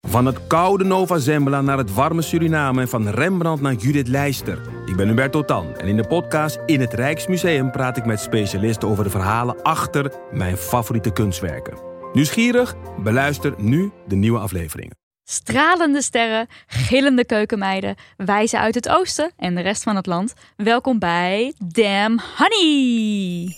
Van het koude Nova Zembla naar het warme Suriname en van Rembrandt naar Judith Leister. Ik ben Hubert Totan en in de podcast In het Rijksmuseum praat ik met specialisten over de verhalen achter mijn favoriete kunstwerken. Nieuwsgierig? Beluister nu de nieuwe afleveringen. Stralende sterren, gillende keukenmeiden, wijzen uit het oosten en de rest van het land. Welkom bij Damn Honey.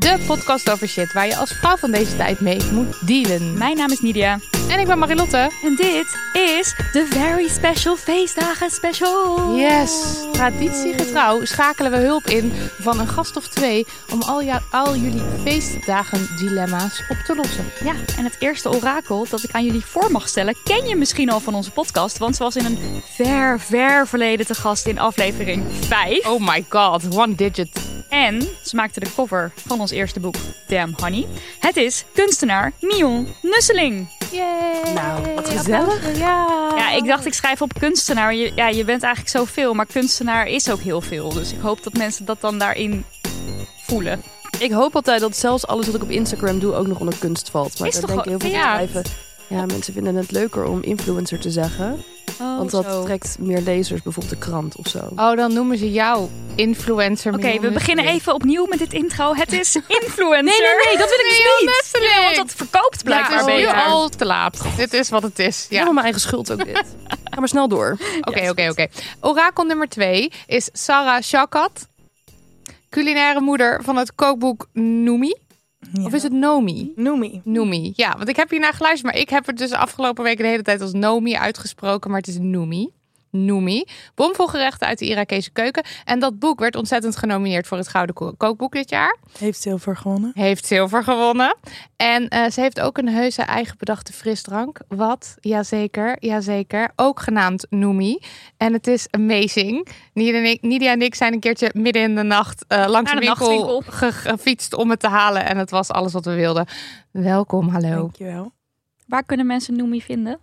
De podcast over shit waar je als vrouw van deze tijd mee moet dealen. Mijn naam is Nidia En ik ben Marilotte. en dit is de Very Special Feestdagen Special. Yes, traditiegetrouw schakelen we hulp in van een gast of twee om al, jou, al jullie feestdagen dilemma's op te lossen. Ja, en het eerste orakel dat ik aan jullie voor mag stellen, ken je misschien al van onze podcast, want ze was in een ver, ver verleden te gast in aflevering 5. Oh my god, one digit. En ze maakte de cover van ons eerste boek, Damn Honey. Het is kunstenaar Mion Nusseling. Yay. Nou, wat gezellig. Ja. Ja, ik dacht ik schrijf op kunstenaar. Je, ja, je bent eigenlijk zoveel, maar kunstenaar is ook heel veel. Dus ik hoop dat mensen dat dan daarin voelen. Ik hoop altijd dat zelfs alles wat ik op Instagram doe ook nog onder kunst valt. Maar Is daar toch denk ik heel veel ja. bedrijven. Ja, mensen vinden het leuker om influencer te zeggen. Oh, want dat zo. trekt meer lezers, bijvoorbeeld de krant of zo. Oh, dan noemen ze jou influencer. Oké, we beginnen even opnieuw met dit intro. Het is influencer. Nee, nee, nee, dat wil ik dus Mion niet. Ja, want dat verkoopt Ja, blijkbaar het is nu beter. al te laat. Dit is wat het is. Ja. Helemaal mijn eigen schuld ook dit. Ga maar snel door. Oké, oké, oké. Orakel nummer twee is Sarah Shakat. Culinaire moeder van het kookboek Noemi. Of is het Nomi? Noemi. Noemi. Ja, want ik heb hiernaar geluisterd, maar ik heb het dus de afgelopen weken de hele tijd als Nomi uitgesproken, maar het is Noemi. Noemi. Bomvol gerechten uit de Irakese keuken. En dat boek werd ontzettend genomineerd voor het Gouden Ko- Kookboek dit jaar. Heeft zilver gewonnen. Heeft zilver gewonnen. En eh, ze heeft ook een heuse eigen bedachte frisdrank. Wat? Jazeker, jazeker. Ook genaamd Noemi. En het is amazing. Nidia en ik, Nidia en ik zijn een keertje midden in de nacht eh, langs Naar de de winkel gefietst om het te halen. En het was alles wat we wilden. Welkom, hallo. Dankjewel. Waar kunnen mensen Noemi vinden?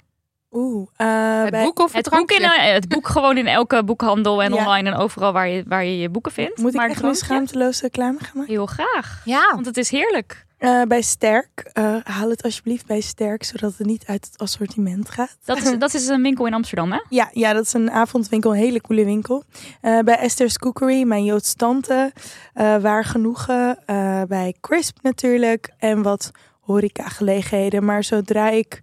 Oeh, eh, Het bij- boek of het, Het boek, in, het boek gewoon in elke boekhandel en Ja. online en overal waar je, waar je je boeken vindt. Moet ik maar echt een schaamteloze reclame gaan maken? Heel graag. Ja. Want het is heerlijk. Eh, bij Sterk. Eh, haal het alsjeblieft bij Sterk, zodat het niet uit het assortiment gaat. Dat is, dat is een winkel in Amsterdam, hè? Ja, ja, dat is een avondwinkel, een hele coole winkel. Eh, bij Esther's Cookery, mijn Joods tante. eh, waar genoegen. eh, bij Crisp natuurlijk. En wat horecagelegenheden. Maar zodra ik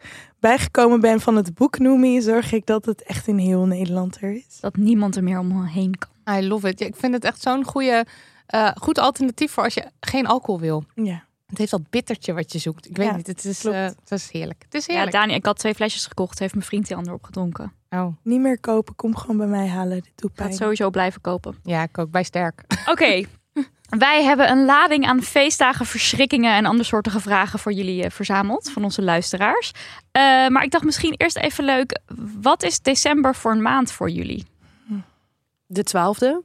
bijgekomen ben van het boek Noemi, zorg ik dat het echt in heel Nederland er is. Dat niemand er meer omheen kan. I love it. Ja, ik vind het echt zo'n goede, eh, goed alternatief voor als je geen alcohol wil. Ja. Het heeft dat bittertje wat je zoekt. Ik weet Ja, niet, het is, eh, het is heerlijk. Het is Ja, heerlijk. Dani, ik had twee flesjes gekocht. Heeft mijn vriend die ander opgedronken. oh, Niet meer kopen, kom gewoon bij mij halen. Dit doet Ik ga pijn. het sowieso blijven kopen. ja, ik ook bij Sterk. Oké. Wij hebben een lading aan feestdagen, verschrikkingen en andersoortige vragen voor jullie eh, verzameld van onze luisteraars. Eh, maar ik dacht misschien eerst even leuk. Wat is december voor een maand voor jullie? De twaalfde.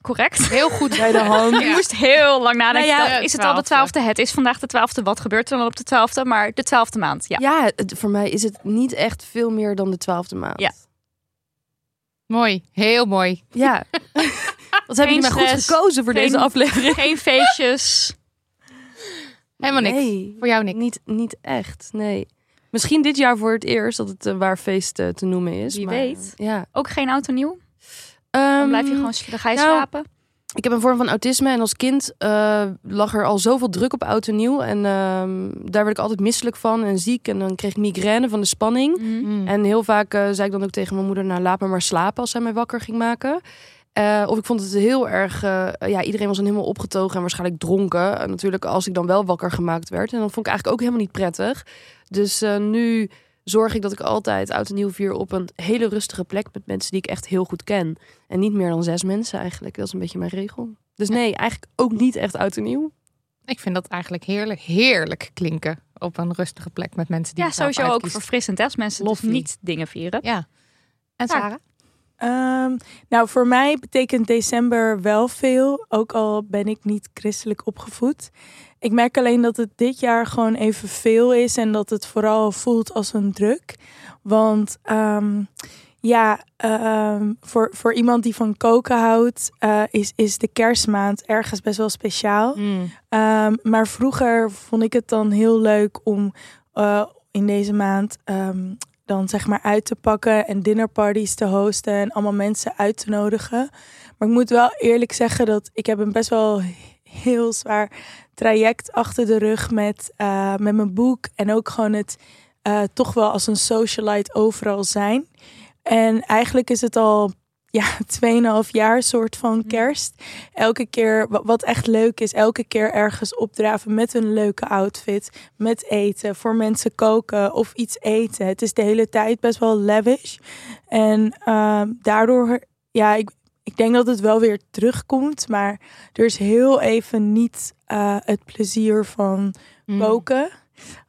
Correct? Heel goed Bij de hand. Ik moest heel lang nadenken. Nou ja, is het al de 12e? twaalfde? Het is vandaag de twaalfde. Wat gebeurt er dan op de twaalfde? Maar de twaalfde maand, ja. Ja, het- voor mij is het niet echt veel meer dan de twaalfde maand. Ja. Mooi, heel mooi. Ja. Wat hebben jullie mij goed gekozen voor geen- deze aflevering? Geen feestjes. Helemaal niks. Nee, Voor jou niks. niet, niet echt, nee. Misschien dit jaar voor het eerst dat het een waar feest eh, te noemen is. Wie maar, weet. Ja. Ook geen en nieuw? Dan blijf je Ehm, gewoon dan ga je nou, slapen. Ik heb een vorm van autisme en als kind eh, lag er al zoveel druk op oud en nieuw. En ehm, daar werd ik altijd misselijk van en ziek. En dan kreeg ik migraine van de spanning. Mhm. Mm. En heel vaak eh, zei ik dan ook tegen mijn moeder, nou laat me maar slapen als zij mij wakker ging maken. Eh, of ik vond het heel erg, eh, ja, iedereen was dan helemaal opgetogen en waarschijnlijk dronken. En natuurlijk als ik dan wel wakker gemaakt werd. En dan vond ik eigenlijk ook helemaal niet prettig. Dus eh, nu zorg ik dat ik altijd oud en nieuw vier op een hele rustige plek met mensen die ik echt heel goed ken. En niet meer dan zes mensen eigenlijk. Dat is een beetje mijn regel. Dus nee, eigenlijk ook niet echt oud en nieuw. Ik vind dat eigenlijk heerlijk, heerlijk klinken op een rustige plek met mensen die Ja, sowieso ook verfrissend hè, als mensen dus niet dingen vieren. Ja. En Ja. Sarah? Ehm, nou, voor mij betekent december wel veel, ook al ben ik niet christelijk opgevoed. Ik merk alleen dat het dit jaar gewoon even veel is en dat het vooral voelt als een druk. Want ehm, ja, ehm, voor, voor iemand die van koken houdt, eh, is, is de kerstmaand ergens best wel speciaal. Mm. Maar vroeger vond ik het dan heel leuk om eh, in deze maand dan zeg maar uit te pakken en dinnerparties te hosten en allemaal mensen uit te nodigen. Maar ik moet wel eerlijk zeggen dat ik heb een best wel heel zwaar traject achter de rug met, eh, met mijn boek en ook gewoon het eh, toch wel als een socialite overal zijn. En eigenlijk is het al ja, 2,5 jaar soort van kerst elke keer, wa- wat echt leuk is, elke keer ergens opdraven met een leuke outfit, met eten, voor mensen koken of iets eten. Het is de hele tijd best wel lavish. En ehm, daardoor, ja, ik, ik denk dat het wel weer terugkomt, maar er is heel even niet eh, het plezier van Mm. koken.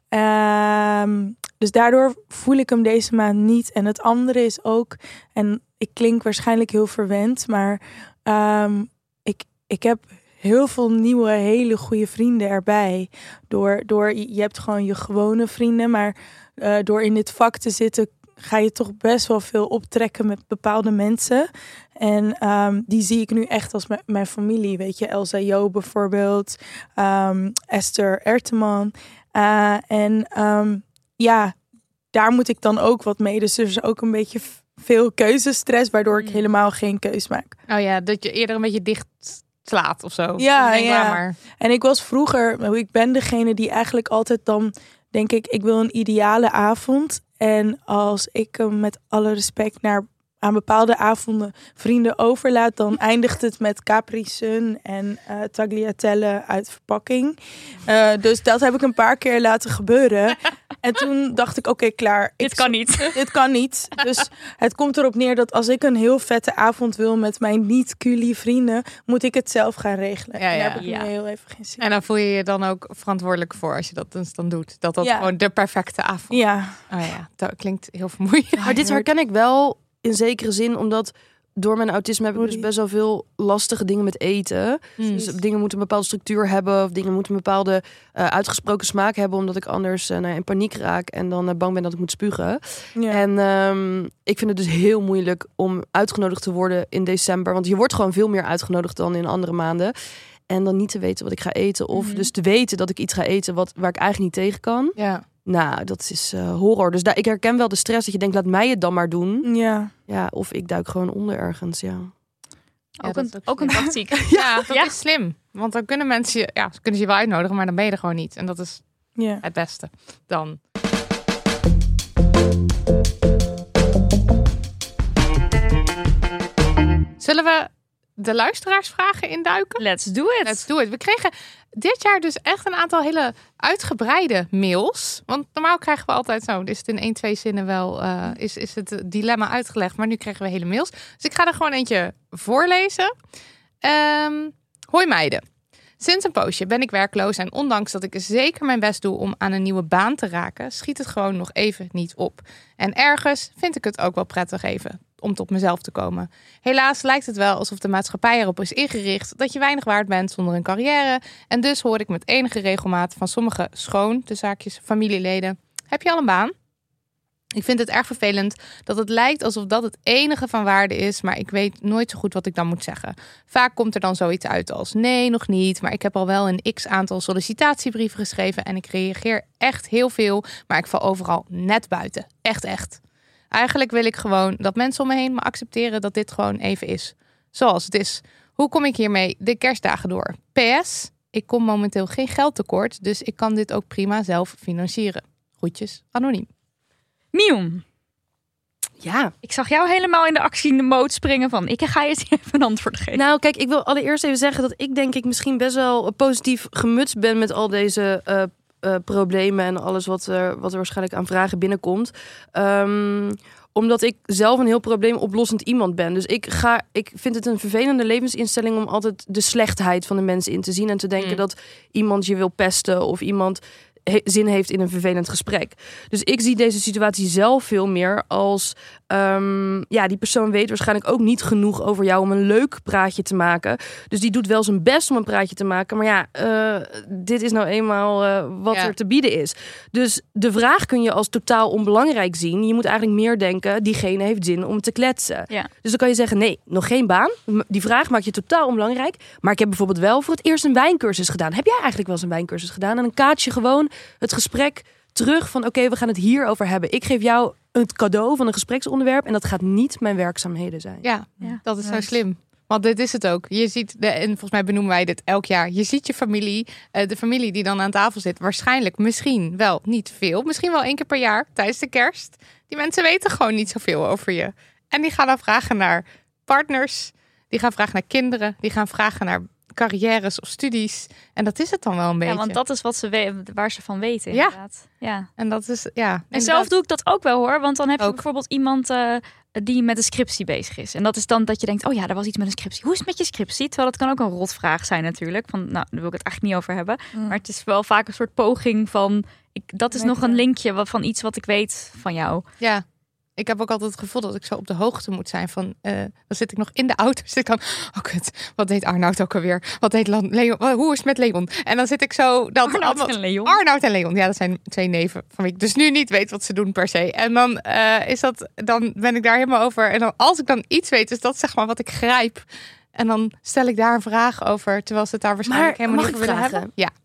Ehm, dus daardoor voel ik hem deze maand niet. En het andere is ook, en ik klink waarschijnlijk heel verwend, maar ehm, ik, ik heb heel veel nieuwe, hele goede vrienden erbij. Door, door je hebt gewoon je gewone vrienden, maar eh, door in dit vak te zitten ga je toch best wel veel optrekken met bepaalde mensen. En ehm, die zie ik nu echt als mijn- familie. Weet je, Elsa Jo bijvoorbeeld, ehm, Esther Erteman. Uh, en ja, daar moet ik dan ook wat mee. Dus er is ook een beetje veel keuzestress, waardoor ik Mm. helemaal geen keus maak. Oh ja, dat je eerder een beetje dicht slaat of zo. Ja, denk, ja. maar. En ik was vroeger, ik ben degene die eigenlijk altijd dan denk ik, ik wil een ideale avond. En als ik hem met alle respect naar aan bepaalde avonden vrienden overlaat, dan eindigt het met Capri Sun en eh tagliatelle uit verpakking. Eh, dus dat heb ik een paar keer laten gebeuren. En toen dacht ik, oké, klaar. Dit Ik kan niet. dit kan niet. Dus het komt erop neer dat als ik een heel vette avond wil met mijn niet-culi vrienden, moet ik het zelf gaan regelen. Ja, en daar ja. heb ik Ja. nu heel even geen zin in. En dan voel je je dan ook verantwoordelijk voor als je dat dus dan doet. Dat dat Ja. gewoon de perfecte avond. Ja, Oh ja, dat klinkt heel vermoeiend. Maar dit herken ik wel in zekere zin, omdat door mijn autisme heb ik dus best wel veel lastige dingen met eten. Mm. Dus dingen moeten een bepaalde structuur hebben, of dingen moeten een bepaalde eh, uitgesproken smaak hebben, omdat ik anders nou ja, in paniek raak en dan eh, bang ben dat ik moet spugen. ja. En ehm, ik vind het dus heel moeilijk om uitgenodigd te worden in december, want je wordt gewoon veel meer uitgenodigd dan in andere maanden. En dan niet te weten wat ik ga eten, of Mhm. dus te weten dat ik iets ga eten wat, waar ik eigenlijk niet tegen kan. Ja. Nou, dat is eh, horror. Dus daar, ik herken wel de stress dat je denkt, laat mij het dan maar doen. ja. Ja, of ik duik gewoon onder ergens, ja. Ook, een, ook ook een tactiek. Ja, dat Ja. is slim. Want dan kunnen mensen je, ja, ze kunnen ze je wel uitnodigen, maar dan ben je er gewoon niet. En dat is ja. het beste. Dan. Zullen we de luisteraarsvragen induiken? Let's do it. Let's do it. We kregen dit jaar dus echt een aantal hele uitgebreide mails. Want normaal krijgen we altijd zo, is het in één, twee zinnen wel, eh, is, is het dilemma uitgelegd. Maar nu krijgen we hele mails. Dus ik ga er gewoon eentje voorlezen. Ehm, hoi meiden. Sinds een poosje ben ik werkloos en ondanks dat ik zeker mijn best doe om aan een nieuwe baan te raken, schiet het gewoon nog even niet op. En ergens vind ik het ook wel prettig even om tot mezelf te komen. Helaas lijkt het wel alsof de maatschappij erop is ingericht dat je weinig waard bent zonder een carrière. En dus hoor ik met enige regelmaat van sommige schoon, de zaakjes, familieleden: Heb je al een baan? Ik vind het erg vervelend dat het lijkt alsof dat het enige van waarde is, maar ik weet nooit zo goed wat ik dan moet zeggen. Vaak komt er dan zoiets uit als: nee, nog niet, maar ik heb al wel een x aantal sollicitatiebrieven geschreven en ik reageer echt heel veel, maar ik val overal net buiten. Echt, echt. Eigenlijk wil ik gewoon dat mensen om me heen me accepteren dat dit gewoon even is. Zoals het is. Hoe kom ik hiermee de kerstdagen door? PS, ik kom momenteel geen geld tekort, dus ik kan dit ook prima zelf financieren. Groetjes, anoniem. Mion. Ja. Ik zag jou helemaal in de actie in de mode springen van ik ga je eens even een antwoord geven. Nou, kijk, ik wil allereerst even zeggen dat ik denk ik misschien best wel positief gemutst ben met al deze eh, eh, problemen en alles wat er, wat er waarschijnlijk aan vragen binnenkomt. Ehm, omdat ik zelf een heel probleemoplossend iemand ben. Dus ik, ga, ik vind het een vervelende levensinstelling om altijd de slechtheid van de mensen in te zien. En te denken Mm. dat iemand je wil pesten of iemand he- zin heeft in een vervelend gesprek. Dus ik zie deze situatie zelf veel meer als... ehm, ja, die persoon weet waarschijnlijk ook niet genoeg over jou om een leuk praatje te maken. Dus die doet wel zijn best om een praatje te maken. Maar ja, eh, dit is nou eenmaal eh, wat Ja. er te bieden is. Dus de vraag kun je als totaal onbelangrijk zien. Je moet eigenlijk meer denken, diegene heeft zin om te kletsen. Ja. Dus dan kan je zeggen, nee, nog geen baan. Die vraag maak je totaal onbelangrijk. Maar ik heb bijvoorbeeld wel voor het eerst een wijncursus gedaan. Heb jij eigenlijk wel eens een wijncursus gedaan? En dan kaats je gewoon het gesprek terug van... oké, we gaan het hierover hebben. Ik geef jou het cadeau van een gespreksonderwerp... en dat gaat niet mijn werkzaamheden zijn. Ja, Ja. dat is zo slim. Want dit is het ook. Je ziet, de, en volgens mij benoemen wij dit elk jaar. Je ziet je familie, eh, de familie die dan aan tafel zit, waarschijnlijk misschien wel niet veel. Misschien wel één keer per jaar tijdens de kerst. Die mensen weten gewoon niet zoveel over je. En die gaan dan vragen naar partners, die gaan vragen naar kinderen, die gaan vragen naar carrières of studies. En dat is het dan wel een beetje. Ja, want dat is wat ze waar ze van weten. Ja. Inderdaad. ja. En dat is, ja. En zelf doe ik dat ook wel hoor. Want dan heb je Ook. bijvoorbeeld iemand eh, die met een scriptie bezig is. En dat is dan dat je denkt, oh ja, er was iets met een scriptie. Hoe is het met je scriptie? Terwijl dat kan ook een rotvraag zijn natuurlijk. Van, nou, daar wil ik het eigenlijk niet over hebben. Mm. Maar het is wel vaak een soort poging van... Ik, dat is nog een linkje van iets wat ik weet van jou. Ja. Ik heb ook altijd het gevoel dat ik zo op de hoogte moet zijn van. eh, dan zit ik nog in de auto. Zit ik dan. Oh kut. Wat deed Arnoud ook alweer? Wat deed Leon? Hoe is het met Leon? En dan zit ik zo. Dat Arnoud allemaal- en Leon. Arnoud en Leon. Ja, dat zijn twee neven van wie ik dus nu niet weet wat ze doen per se. En dan eh, is dat. Dan ben ik daar helemaal over. En dan als ik dan iets weet, is dat zeg maar wat ik grijp. En dan stel ik daar een vraag over, terwijl ze het daar waarschijnlijk Maar helemaal mag niet ik over willen vragen? hebben. Ja.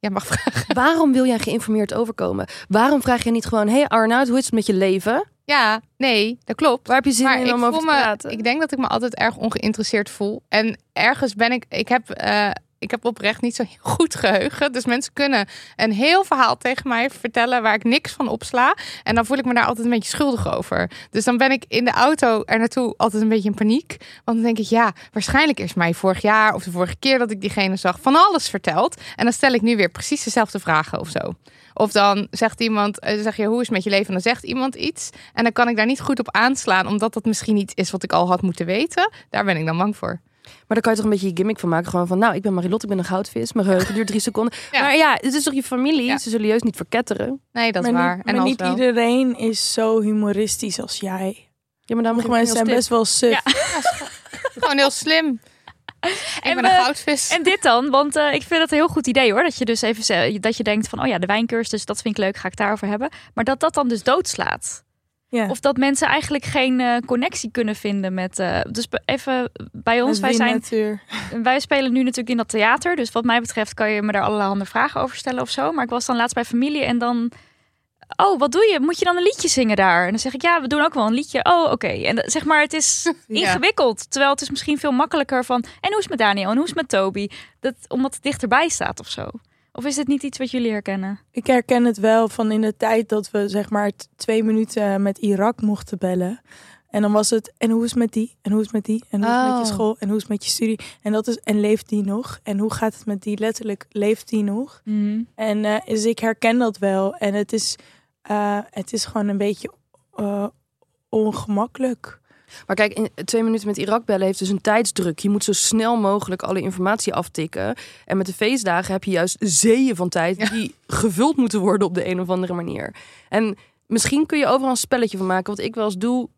Ja, mag vragen. Waarom wil jij geïnformeerd overkomen? Waarom vraag je niet gewoon... hey Arnoud, hoe is het met je leven? Ja, nee, dat klopt. Waar heb je zin maar in om over te me, praten? Ik denk dat ik me altijd erg ongeïnteresseerd voel. En ergens ben ik, ik heb, eh, ik heb oprecht niet zo goed geheugen. Dus mensen kunnen een heel verhaal tegen mij vertellen waar ik niks van opsla. En dan voel ik me daar altijd een beetje schuldig over. Dus dan ben ik in de auto er naartoe altijd een beetje in paniek. Want dan denk ik, ja, waarschijnlijk is mij vorig jaar of de vorige keer dat ik diegene zag van alles verteld. En dan stel ik nu weer precies dezelfde vragen of zo. Of dan zegt iemand, eh, zeg je, hoe is het met je leven? En dan zegt iemand iets. En dan kan ik daar niet goed op aanslaan, omdat dat misschien iets is wat ik al had moeten weten. Daar ben ik dan bang voor. Maar daar kan je toch een beetje je gimmick van maken. Gewoon van, nou, ik ben Marilotte, ik ben een goudvis. Mijn geheugen duurt drie seconden. Ja. Maar ja, het is toch je familie? Ja. Ze zullen juist niet verketteren. Nee, dat is maar waar. Niet, en maar niet wel. iedereen is zo humoristisch als jij. Ja, maar daarom Sommige mensen zijn best wel suf. Ja. Gewoon heel slim. Ik En ben we- een goudvis. En dit dan? Want eh, ik vind het een heel goed idee hoor. Dat je dus even dat je denkt van, oh ja, de wijncursus, dus dat vind ik leuk, ga ik daarover hebben. Maar dat dat dan dus doodslaat. Ja. Of dat mensen eigenlijk geen eh, connectie kunnen vinden met. eh, dus even bij ons, wij, zijn, natuur. wij spelen nu natuurlijk in dat theater. Dus wat mij betreft kan je me daar allerhande vragen over stellen of zo. Maar ik was dan laatst bij familie en dan. Oh, wat doe je? Moet je dan een liedje zingen daar? En dan zeg ik, ja, we doen ook wel een liedje. Oh, oké. En zeg maar, het is Ja. ingewikkeld. Terwijl het is misschien veel makkelijker van... En hoe is het met Daniel? En hoe is het met Toby? Dat, omdat het dichterbij staat of zo. Of is het niet iets wat jullie herkennen? Ik herken het wel van in de tijd dat we zeg maar twee minuten met Irak mochten bellen. En dan was het, en hoe is het met die? En hoe is het met die? En hoe is het met je Oh. school? En hoe is het met je studie? En dat is, en leeft die nog? En hoe gaat het met die? Letterlijk, leeft die nog? En eh, dus ik herken dat wel. En het is, eh, het is gewoon een beetje eh, ongemakkelijk. Maar kijk, in twee minuten met Irak bellen heeft dus een tijdsdruk. Je moet zo snel mogelijk alle informatie aftikken. En met de feestdagen heb je juist zeeën van tijd die gevuld moeten worden op de een of andere manier. En misschien kun je overal een spelletje van maken. Wat ik wel eens doe,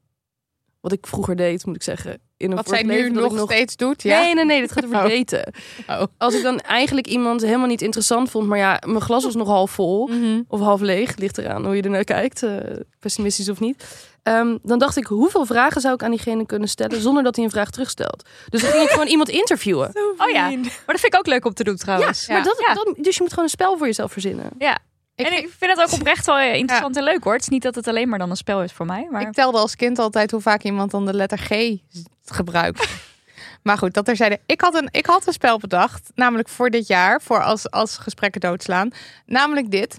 wat ik vroeger deed, moet ik zeggen. In een Wat zij nu dat nog steeds doet. Ja. Nee, nee, nee, dit gaat over Oh. daten. Oh. Als ik dan eigenlijk iemand helemaal niet interessant vond, maar ja, mijn glas was nog half vol Mhm. of half leeg, ligt eraan hoe je er naar kijkt, eh, pessimistisch of niet. Ehm, dan dacht ik, hoeveel vragen zou ik aan diegene kunnen stellen zonder dat hij een vraag terugstelt? Dus dan ging ik gewoon iemand interviewen. Oh ja, maar dat vind ik ook leuk om te doen trouwens. Maar dat, Ja. dat, dus je moet gewoon een spel voor jezelf verzinnen. Ja. Ik- en ik vind het ook oprecht wel eh, interessant en leuk hoor. Het is niet dat het alleen maar dan een spel is voor mij. Maar Ik telde als kind altijd hoe vaak iemand dan de letter G gebruikt. maar goed, dat er zeiden. Ik had, een, ik had een spel bedacht, namelijk voor dit jaar, voor als, als gesprekken doodslaan. Namelijk dit.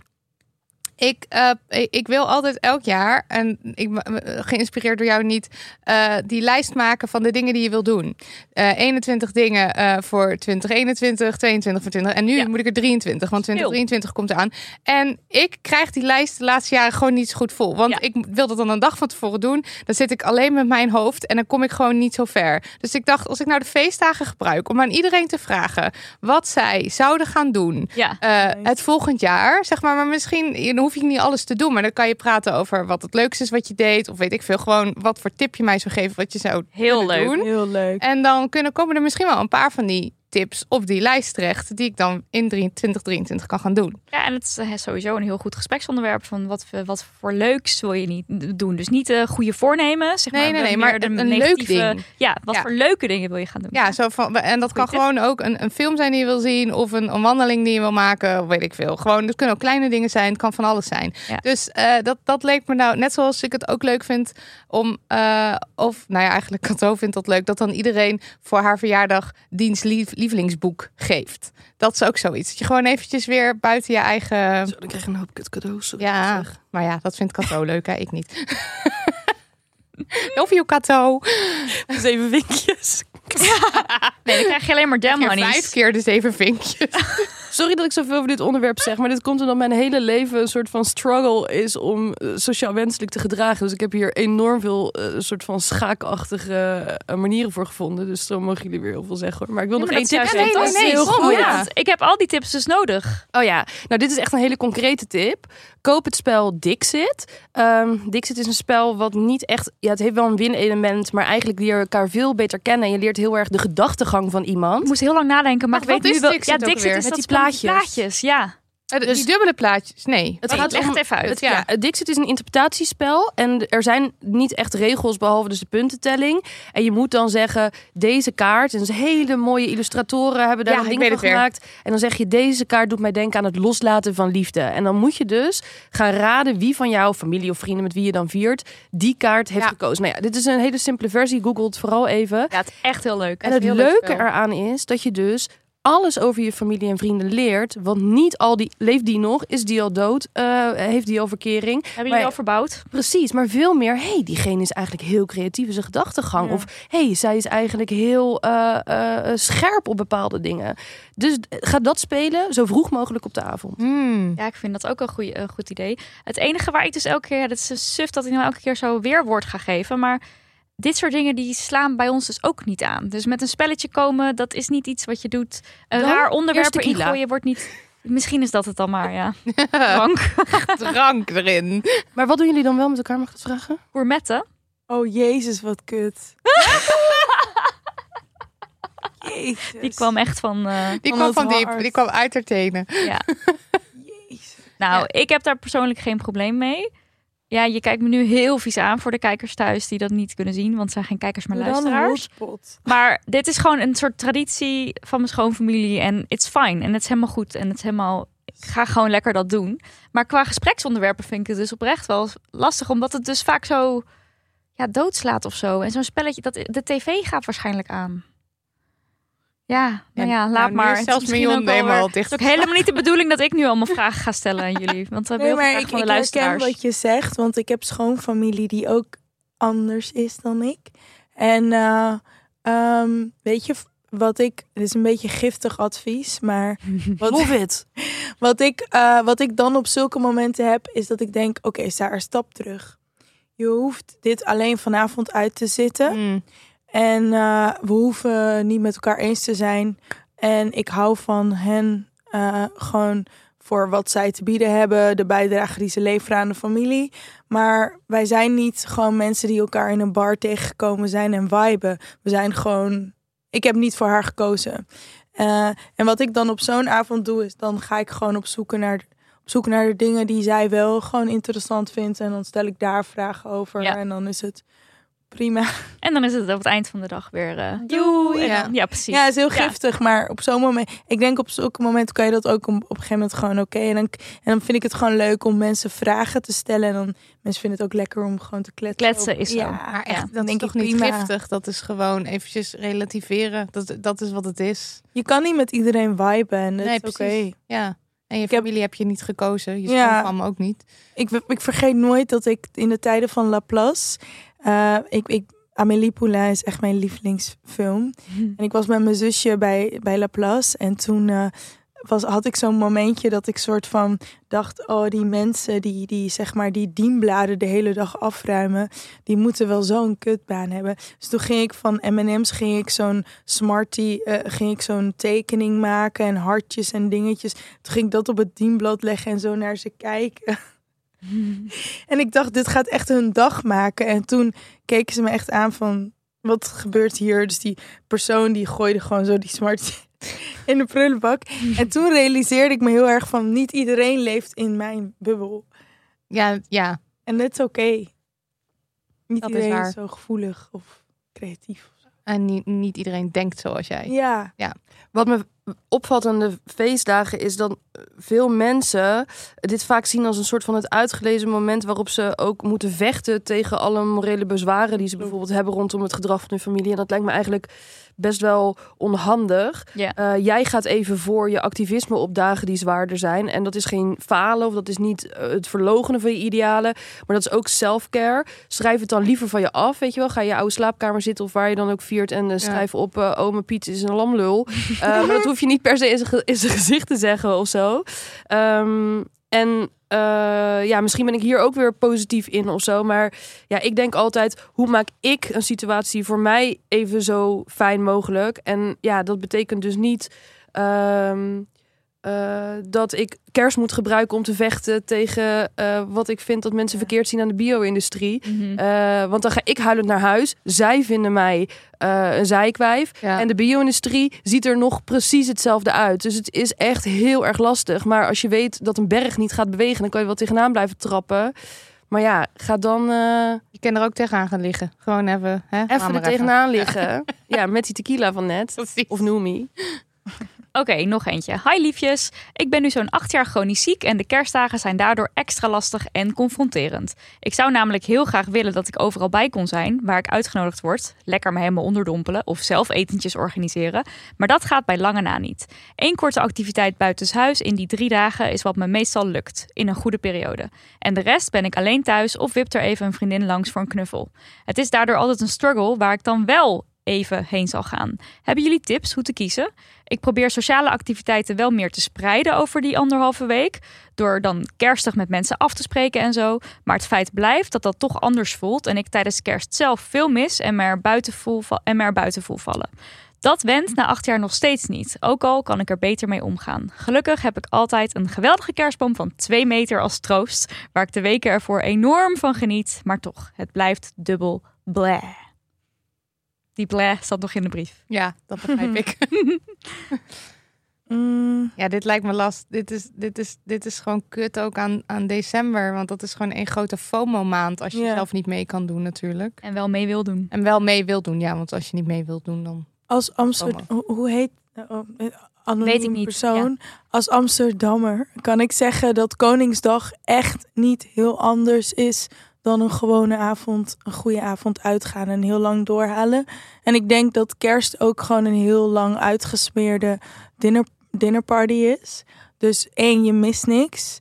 Ik, eh, ik, ik wil altijd elk jaar, en ik ben geïnspireerd door jou niet, eh, die lijst maken van de dingen die je wil doen. Eh 21 dingen eh, voor 2021, 22 voor 20. En nu Ja. moet ik er 23, want 2023 komt eraan. En ik krijg die lijst de laatste jaren gewoon niet zo goed vol. Want Ja. ik wil dat dan een dag van tevoren doen. Dan zit ik alleen met mijn hoofd en dan kom ik gewoon niet zo ver. Dus ik dacht, als ik nou de feestdagen gebruik om aan iedereen te vragen wat zij zouden gaan doen. Ja. Eh, het volgend jaar, zeg maar. Maar misschien dan hoef je niet alles te doen. Maar dan kan je praten over wat het leukste is wat je deed. Of weet ik veel. Gewoon wat voor tip je mij zou geven wat je zou Heel leuk. doen. Heel leuk. En dan kunnen, komen er misschien wel een paar van die tips op die lijst terecht. Die ik dan in 2023 kan gaan doen. Ja, en het is eh, sowieso een heel goed gespreksonderwerp van wat, wat voor leuks wil je niet doen. Dus niet eh goede voornemen, zeg Nee, maar. nee, nee, maar de een leuk ding. Ja, wat Ja. voor leuke dingen wil je gaan doen? Ja, zo van, en dat kan tip. gewoon ook een, een film zijn die je wil zien. Of een, een wandeling die je wil maken. Of weet ik veel. Gewoon, het kunnen ook kleine dingen zijn. Het kan van alles zijn. Ja. Dus eh, dat, dat leek me nou, net zoals ik het ook leuk vind om, of nou ja, eigenlijk Cato vindt dat leuk, dat dan iedereen voor haar verjaardag diens lief- lievelingsboek geeft. Dat is ook zoiets. Dat je gewoon eventjes weer buiten je eigen... Zo, dan krijg je een hoop kut cadeaus. Ja, maar ja, dat vindt Cato leuk, hè? Ik niet. Love you, Cato. Zeven vinkjes. Nee, dan krijg je alleen maar vijf keer de zeven vinkjes. Sorry dat ik zoveel over dit onderwerp zeg, maar dit komt omdat mijn hele leven een soort van struggle is om eh, sociaal wenselijk te gedragen. Dus ik heb hier enorm veel eh, soort van schaakachtige eh, manieren voor gevonden. Dus dan mogen jullie weer heel veel zeggen hoor. Maar ik wil Ja, nog maar één tip geven. fantastisch. heel goed. Ja, want Ik heb al die tips dus nodig. Oh ja, nou dit is echt een hele concrete tip. Koop het spel Dixit. Ehm, Dixit is een spel wat niet echt... Ja, het heeft wel een win-element, maar eigenlijk leer je elkaar veel beter kennen. En je leert heel erg de gedachtegang van iemand. Ik moest heel lang nadenken, maar Wat- ik weet wat nu is wel... Dixit ja, ook Dixit weer? is Met dat die spel met plaatjes. plaatjes, ja. Eh, Dus- die dubbele plaatjes. Nee. Het gaat het even uit. Het, ja. ja. Dixit is een interpretatiespel en er zijn niet echt regels behalve dus de puntentelling. En je moet dan zeggen, deze kaart, en hele mooie illustratoren hebben daar Ja, een ik ding weet van het weer. gemaakt. En dan zeg je, deze kaart doet mij denken aan het loslaten van liefde. En dan moet je dus gaan raden wie van jouw familie of vrienden met wie je dan viert, die kaart heeft Ja. gekozen. Nou ja, dit is een hele simpele versie, google het vooral even. Ja, het is echt heel leuk. En het leuk leuke eraan is dat je dus alles over je familie en vrienden leert. Want niet al die, leeft die nog? Is die al dood? Eh, heeft die al verkering? Hebben jullie al verbouwd? Precies, maar veel meer. hey, diegene is eigenlijk heel creatief in zijn gedachtegang. Ja. Of hey, zij is eigenlijk heel eh, eh, scherp op bepaalde dingen. Dus ga dat spelen zo vroeg mogelijk op de avond. Hmm. Ja, ik vind dat ook een, goeie, een goed idee. Het enige waar ik dus elke keer... Ja, dat is een suf dat ik nou elke keer zo weerwoord ga geven. Maar dit soort dingen die slaan bij ons dus ook niet aan. Dus met een spelletje komen, dat is niet iets wat je doet. Een Dan raar onderwerp erin gooien wordt niet... Misschien is dat het dan maar, ja. Drank. Drank erin. Maar wat doen jullie dan wel met elkaar, mag ik dat vragen? Gourmetten. Oh jezus, wat kut. Jezus. Die kwam echt van... eh, Die Van kwam van diep. Die kwam uit haar tenen. ja. Jezus. Nou, ik heb daar persoonlijk geen probleem mee. Ja, je kijkt me nu heel vies aan voor de kijkers thuis die dat niet kunnen zien, want het zijn geen kijkers maar luisteraars. Maar dit is gewoon een soort traditie van mijn schoonfamilie en it's fine en het is helemaal goed en het is helemaal. Ik ga gewoon lekker dat doen. Maar qua gespreksonderwerpen vind ik het dus oprecht wel lastig, omdat het dus vaak zo ja, doodslaat of zo. En zo'n spelletje, dat de tv gaat waarschijnlijk aan. Ja, nou ja, laat Nou, maar. zelfs Mion helemaal weer- dicht. Het is ook helemaal niet de bedoeling dat ik nu allemaal vragen ga stellen aan jullie. Want we hebben Nee, heel veel ik, van de ik luisteraars. wat je zegt, want ik heb schoonfamilie die ook anders is dan ik. En eh, ehm, weet je wat ik, dit is een beetje giftig advies, maar wat, wat, ik, eh, wat ik dan op zulke momenten heb, is dat ik denk, oké, sta er stap terug. Je hoeft dit alleen vanavond uit te zitten. Hmm. En eh, we hoeven niet met elkaar eens te zijn. En ik hou van hen eh, gewoon voor wat zij te bieden hebben, de bijdrage die ze leveren aan de familie. Maar wij zijn niet gewoon mensen die elkaar in een bar tegengekomen zijn en viben. We zijn gewoon. Ik heb niet voor haar gekozen. Eh, en wat ik dan op zo'n avond doe, is dan ga ik gewoon op zoek naar. Op zoek naar de dingen die zij wel gewoon interessant vindt. En dan stel ik daar vragen over. Ja. En dan is het prima. En dan is het op het eind van de dag weer eh Doei. Ja. dan- ja, precies. Ja, het is heel Ja. giftig, maar op zo'n moment, ik denk op zulke momenten kan je dat ook op, op een gegeven moment gewoon oké. En, dan, en dan vind ik het gewoon leuk om mensen vragen te stellen. En dan mensen vinden het ook lekker om gewoon te kletsen. Kletsen is zo. Ja, Maar Ja, echt, dat denk is ik toch niet prima. giftig? Dat is gewoon eventjes relativeren. Dat, dat is wat het is. Je kan niet met iedereen viben en dat Nee, is oké. Ja. En je heb- familie heb je niet gekozen. Je Ja. schoonfam ook niet. Ik, ik vergeet nooit dat ik in de tijden van Laplace... eh ik, ik, Amélie Poulain is echt mijn lievelingsfilm. En ik was met mijn zusje bij, bij Laplace. En toen eh, was, had ik zo'n momentje dat ik soort van dacht... oh, die mensen die, die zeg maar die dienbladen de hele dag afruimen... die moeten wel zo'n kutbaan hebben. Dus toen ging ik van M&M's ging ik zo'n Smartie... eh, ging ik zo'n tekening maken en hartjes en dingetjes. Toen ging ik dat op het dienblad leggen en zo naar ze kijken. En ik dacht, dit gaat echt hun dag maken. En toen keken ze me echt aan van, wat gebeurt hier? Dus die persoon die gooide gewoon zo die smart in de prullenbak. En toen realiseerde ik me heel erg van, niet iedereen leeft in mijn bubbel. Ja, ja. En dat is oké. Niet Dat is iedereen is, waar. zo gevoelig of creatief. En niet, niet iedereen denkt zoals jij. Ja, Wat me opvalt feestdagen is dat veel mensen dit vaak zien als een soort van het uitgelezen moment waarop ze ook moeten vechten tegen alle morele bezwaren die ze bijvoorbeeld hebben rondom het gedrag van hun familie. En dat lijkt me eigenlijk best wel onhandig. Eh, jij gaat even voor je activisme op dagen die zwaarder zijn. En dat is geen falen of dat is niet eh, het verlogenen van je idealen. Maar dat is ook self-care. Schrijf het dan liever van je af, weet je wel. Ga je oude slaapkamer zitten of waar je dan ook viert. En eh, schrijf op, eh ome Piet is een lamlul. Maar dat hoef je niet per se in zijn, ge- in zijn gezicht te zeggen of zo. Ehm, en eh, ja, misschien ben ik hier ook weer positief in of zo. Maar ja, ik denk altijd, hoe maak ik een situatie voor mij even zo fijn mogelijk? En ja, dat betekent dus niet ehm, eh, dat ik kerst moet gebruiken om te vechten tegen eh, wat ik vind dat mensen verkeerd zien aan de bio-industrie. Mhm. Eh, want dan ga ik huilend naar huis. Zij vinden mij een zijkwijf. Ja. En de bio-industrie ziet er nog precies hetzelfde uit. Dus het is echt heel erg lastig. Maar als je weet dat een berg niet gaat bewegen, dan kan je wel tegenaan blijven trappen. Maar ja, ga dan eh, Je kan er ook tegenaan gaan liggen. Gewoon even. Hè? Even er tegenaan liggen. Ja, met die tequila van net. Precies. Of Noemi. Oké, nog eentje. Hi liefjes. Ik ben nu zo'n acht jaar chronisch ziek en de kerstdagen zijn daardoor extra lastig en confronterend. Ik zou namelijk heel graag willen dat ik overal bij kon zijn, waar ik uitgenodigd word, lekker me helemaal onderdompelen of zelf etentjes organiseren, maar dat gaat bij lange na niet. Eén korte activiteit buitenshuis in die drie dagen is wat me meestal lukt, in een goede periode. En de rest ben ik alleen thuis of wipt er even een vriendin langs voor een knuffel. Het is daardoor altijd een struggle waar ik dan wel even heen zal gaan. Hebben jullie tips hoe te kiezen? Ik probeer sociale activiteiten wel meer te spreiden over die anderhalve week. Door dan kerstig met mensen af te spreken en zo. Maar het feit blijft dat dat toch anders voelt. En ik tijdens kerst zelf veel mis en me er buiten voel, en me er buiten vallen. Dat wendt na acht jaar nog steeds niet. Ook al kan ik er beter mee omgaan. Gelukkig heb ik altijd een geweldige kerstboom van twee meter als troost. Waar ik de weken ervoor enorm van geniet. Maar toch, het blijft dubbel bleh. Die bleh staat nog in de brief. Ja, dat begrijp ik. Mm, Ja, dit lijkt me last. Dit is, dit is, dit is gewoon kut ook aan, aan december. Want dat is gewoon één grote FOMO-maand. Als je Ja. zelf niet mee kan doen, natuurlijk. En wel mee wil doen. En wel mee wil doen, ja. Want als je niet mee wilt doen, dan. als Amsterdam, hoe hoe heet oh, eh, anoniem Weet ik niet, persoon? Als Amsterdammer kan ik zeggen dat Koningsdag echt niet heel anders is dan een gewone avond, een goede avond uitgaan en heel lang doorhalen. En ik denk dat kerst ook gewoon een heel lang uitgesmeerde dinner, dinnerparty is. Dus één, je mist niks.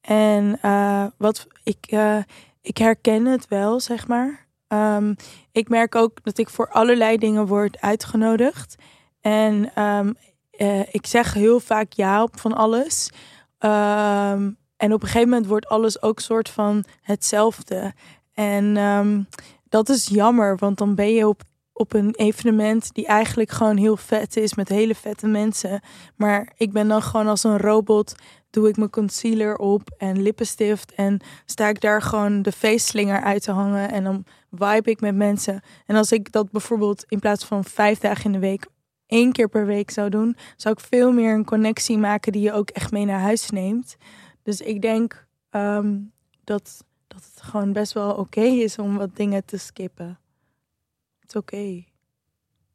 En eh, wat ik, eh, ik herken het wel, zeg maar. Ehm, ik merk ook dat ik voor allerlei dingen word uitgenodigd. En ehm, eh, ik zeg heel vaak ja op van alles. Ehm, en op een gegeven moment wordt alles ook soort van hetzelfde. En ehm, dat is jammer, want dan ben je op, op een evenement die eigenlijk gewoon heel vet is met hele vette mensen. Maar ik ben dan gewoon als een robot, doe ik mijn concealer op en lippenstift en sta ik daar gewoon de feestslinger uit te hangen en dan vibe ik met mensen. En als ik dat bijvoorbeeld in plaats van vijf dagen in de week één keer per week zou doen, zou ik veel meer een connectie maken die je ook echt mee naar huis neemt. Dus ik denk ehm, dat, dat het gewoon best wel oké is om wat dingen te skippen. Het is oké.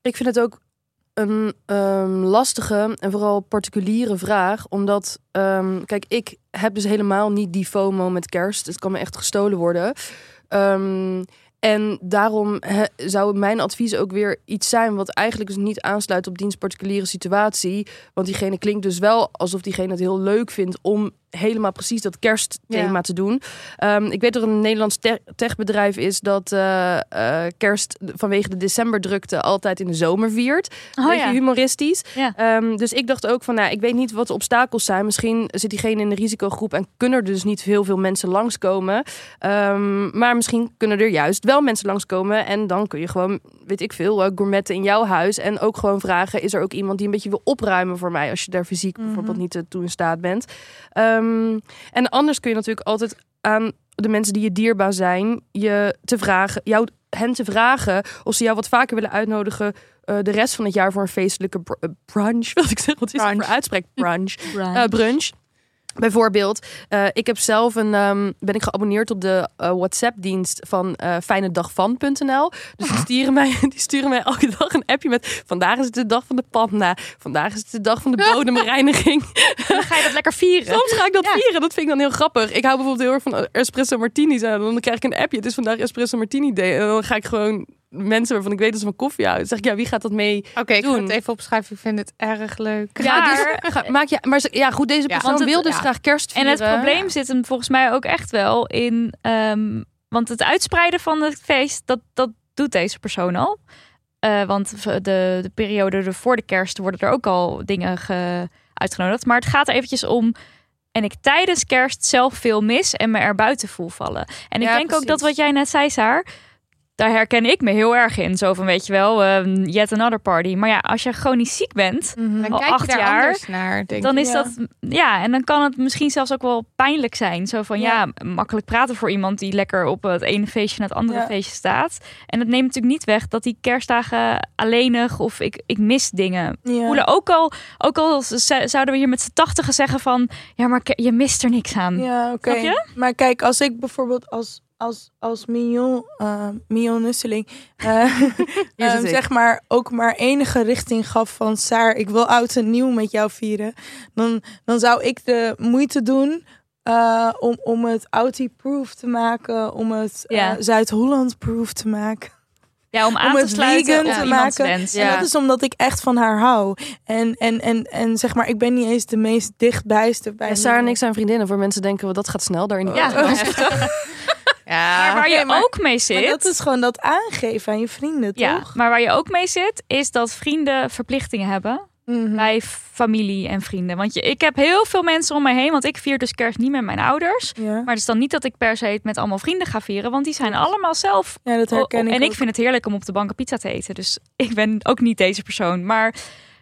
Ik vind het ook een ehm, lastige en vooral particuliere vraag. Omdat, ehm, kijk, ik heb dus helemaal niet die FOMO met kerst. Het kan me echt gestolen worden. En daarom zou mijn advies ook weer iets zijn wat eigenlijk dus niet aansluit op diens particuliere situatie. Want diegene klinkt dus wel alsof diegene het heel leuk vindt om helemaal precies dat kerstthema Ja. te doen. Ehm, ik weet dat er een Nederlands te- techbedrijf is dat eh, eh, kerst vanwege de decemberdrukte altijd in de zomer viert. Een Oh beetje ja. humoristisch. Ja. Ehm, dus ik dacht ook van, nou, ik weet niet wat de obstakels zijn. Misschien zit diegene in de risicogroep en kunnen er dus niet heel veel mensen langskomen. Ehm, maar misschien kunnen er juist wel mensen langskomen. En dan kun je gewoon, weet ik veel, eh, gourmetten in jouw huis. En ook gewoon vragen, is er ook iemand die een beetje wil opruimen voor mij? Als je daar fysiek bijvoorbeeld niet toe in staat bent. Ehm, en anders kun je natuurlijk altijd aan de mensen die je dierbaar zijn, je te vragen, jou, hen te vragen of ze jou wat vaker willen uitnodigen eh, de rest van het jaar voor een feestelijke br- eh, brunch. Wil ik zeggen, wat is het voor uitspraak? Brunch. Eh, brunch. Bijvoorbeeld, eh, ik heb zelf een, ehm, ben ik geabonneerd op de eh, WhatsApp-dienst van eh fijnedagvan.nl. Dus die sturen, mij, die sturen mij elke dag een appje met... Vandaag is het de dag van de panda. Vandaag is het de dag van de bodemreiniging. Dan ga je dat lekker vieren. Soms ga ik dat Ja. vieren. Dat vind ik dan heel grappig. Ik hou bijvoorbeeld heel erg van espresso martinis. En dan krijg ik een appje. Het is vandaag espresso martini day. En dan ga ik gewoon mensen waarvan ik weet dat ze van koffie houden. Dan zeg ik, ja, wie gaat dat mee Oké, ik ga het even opschrijven. Ik vind het erg leuk. Ja, dus ga- maak je, maar ze- ja, goed, deze persoon het- wil dus ja. graag kerst En het probleem zit hem volgens mij ook echt wel in. ehm, want het uitspreiden van het feest, dat, dat doet deze persoon al. Eh, want de, de periode er voor de kerst worden er ook al dingen ge- uitgenodigd. Maar het gaat er eventjes om. En ik tijdens kerst zelf veel mis en me er buiten voel vallen. En ik Ja, denk ook dat wat jij net zei, Saar. Daar herken ik me heel erg in. Zo van, weet je wel, ehm, yet another party. Maar ja, als je gewoon niet ziek bent, Dan Al kijk acht je daar jaar, anders naar, denk dan is Ja. dat ja en dan kan het misschien zelfs ook wel pijnlijk zijn zo van ja, Ja. makkelijk praten voor iemand die lekker op het ene feestje naar het andere Ja. feestje staat en het neemt natuurlijk niet weg dat die kerstdagen alleenig of ik, ik mis dingen voelen ook al ook al zouden we hier met z'n tachtigen zeggen van ja maar je mist er niks aan Ja, oké. Maar kijk, als ik bijvoorbeeld als, als, als Mignon, eh Mignon Nusseling, eh, ehm, zeg maar, ook maar enige richting gaf van Saar, ik wil oud en nieuw met jou vieren, dan, dan zou ik de moeite doen eh, om, om het Audi-proof te maken, om het eh, Ja. Zuid-Holland-proof te maken. ja om aan om te sluiten te maken. wens Ja. En dat is omdat ik echt van haar hou. En, en, en, en zeg maar, ik ben niet eens de meest dichtbijste bij Ja, Sarah en ik zijn vriendinnen. Voor mensen denken, we dat gaat snel daar in die Ja. auto. Ja. maar waar je maar- ook mee zit Maar dat is gewoon dat aangeven aan je vrienden, ja toch? maar waar je ook mee zit is dat vrienden verplichtingen hebben Mhm. bij familie en vrienden. Want je, ik heb heel veel mensen om me heen. Want ik vier dus kerst niet met mijn ouders. Ja. Maar het is dan niet dat ik per se het met allemaal vrienden ga vieren. Want die zijn allemaal zelf. ja, dat herken ik en ik vind het heerlijk om op de bank een pizza te eten. Dus ik ben ook niet deze persoon. Maar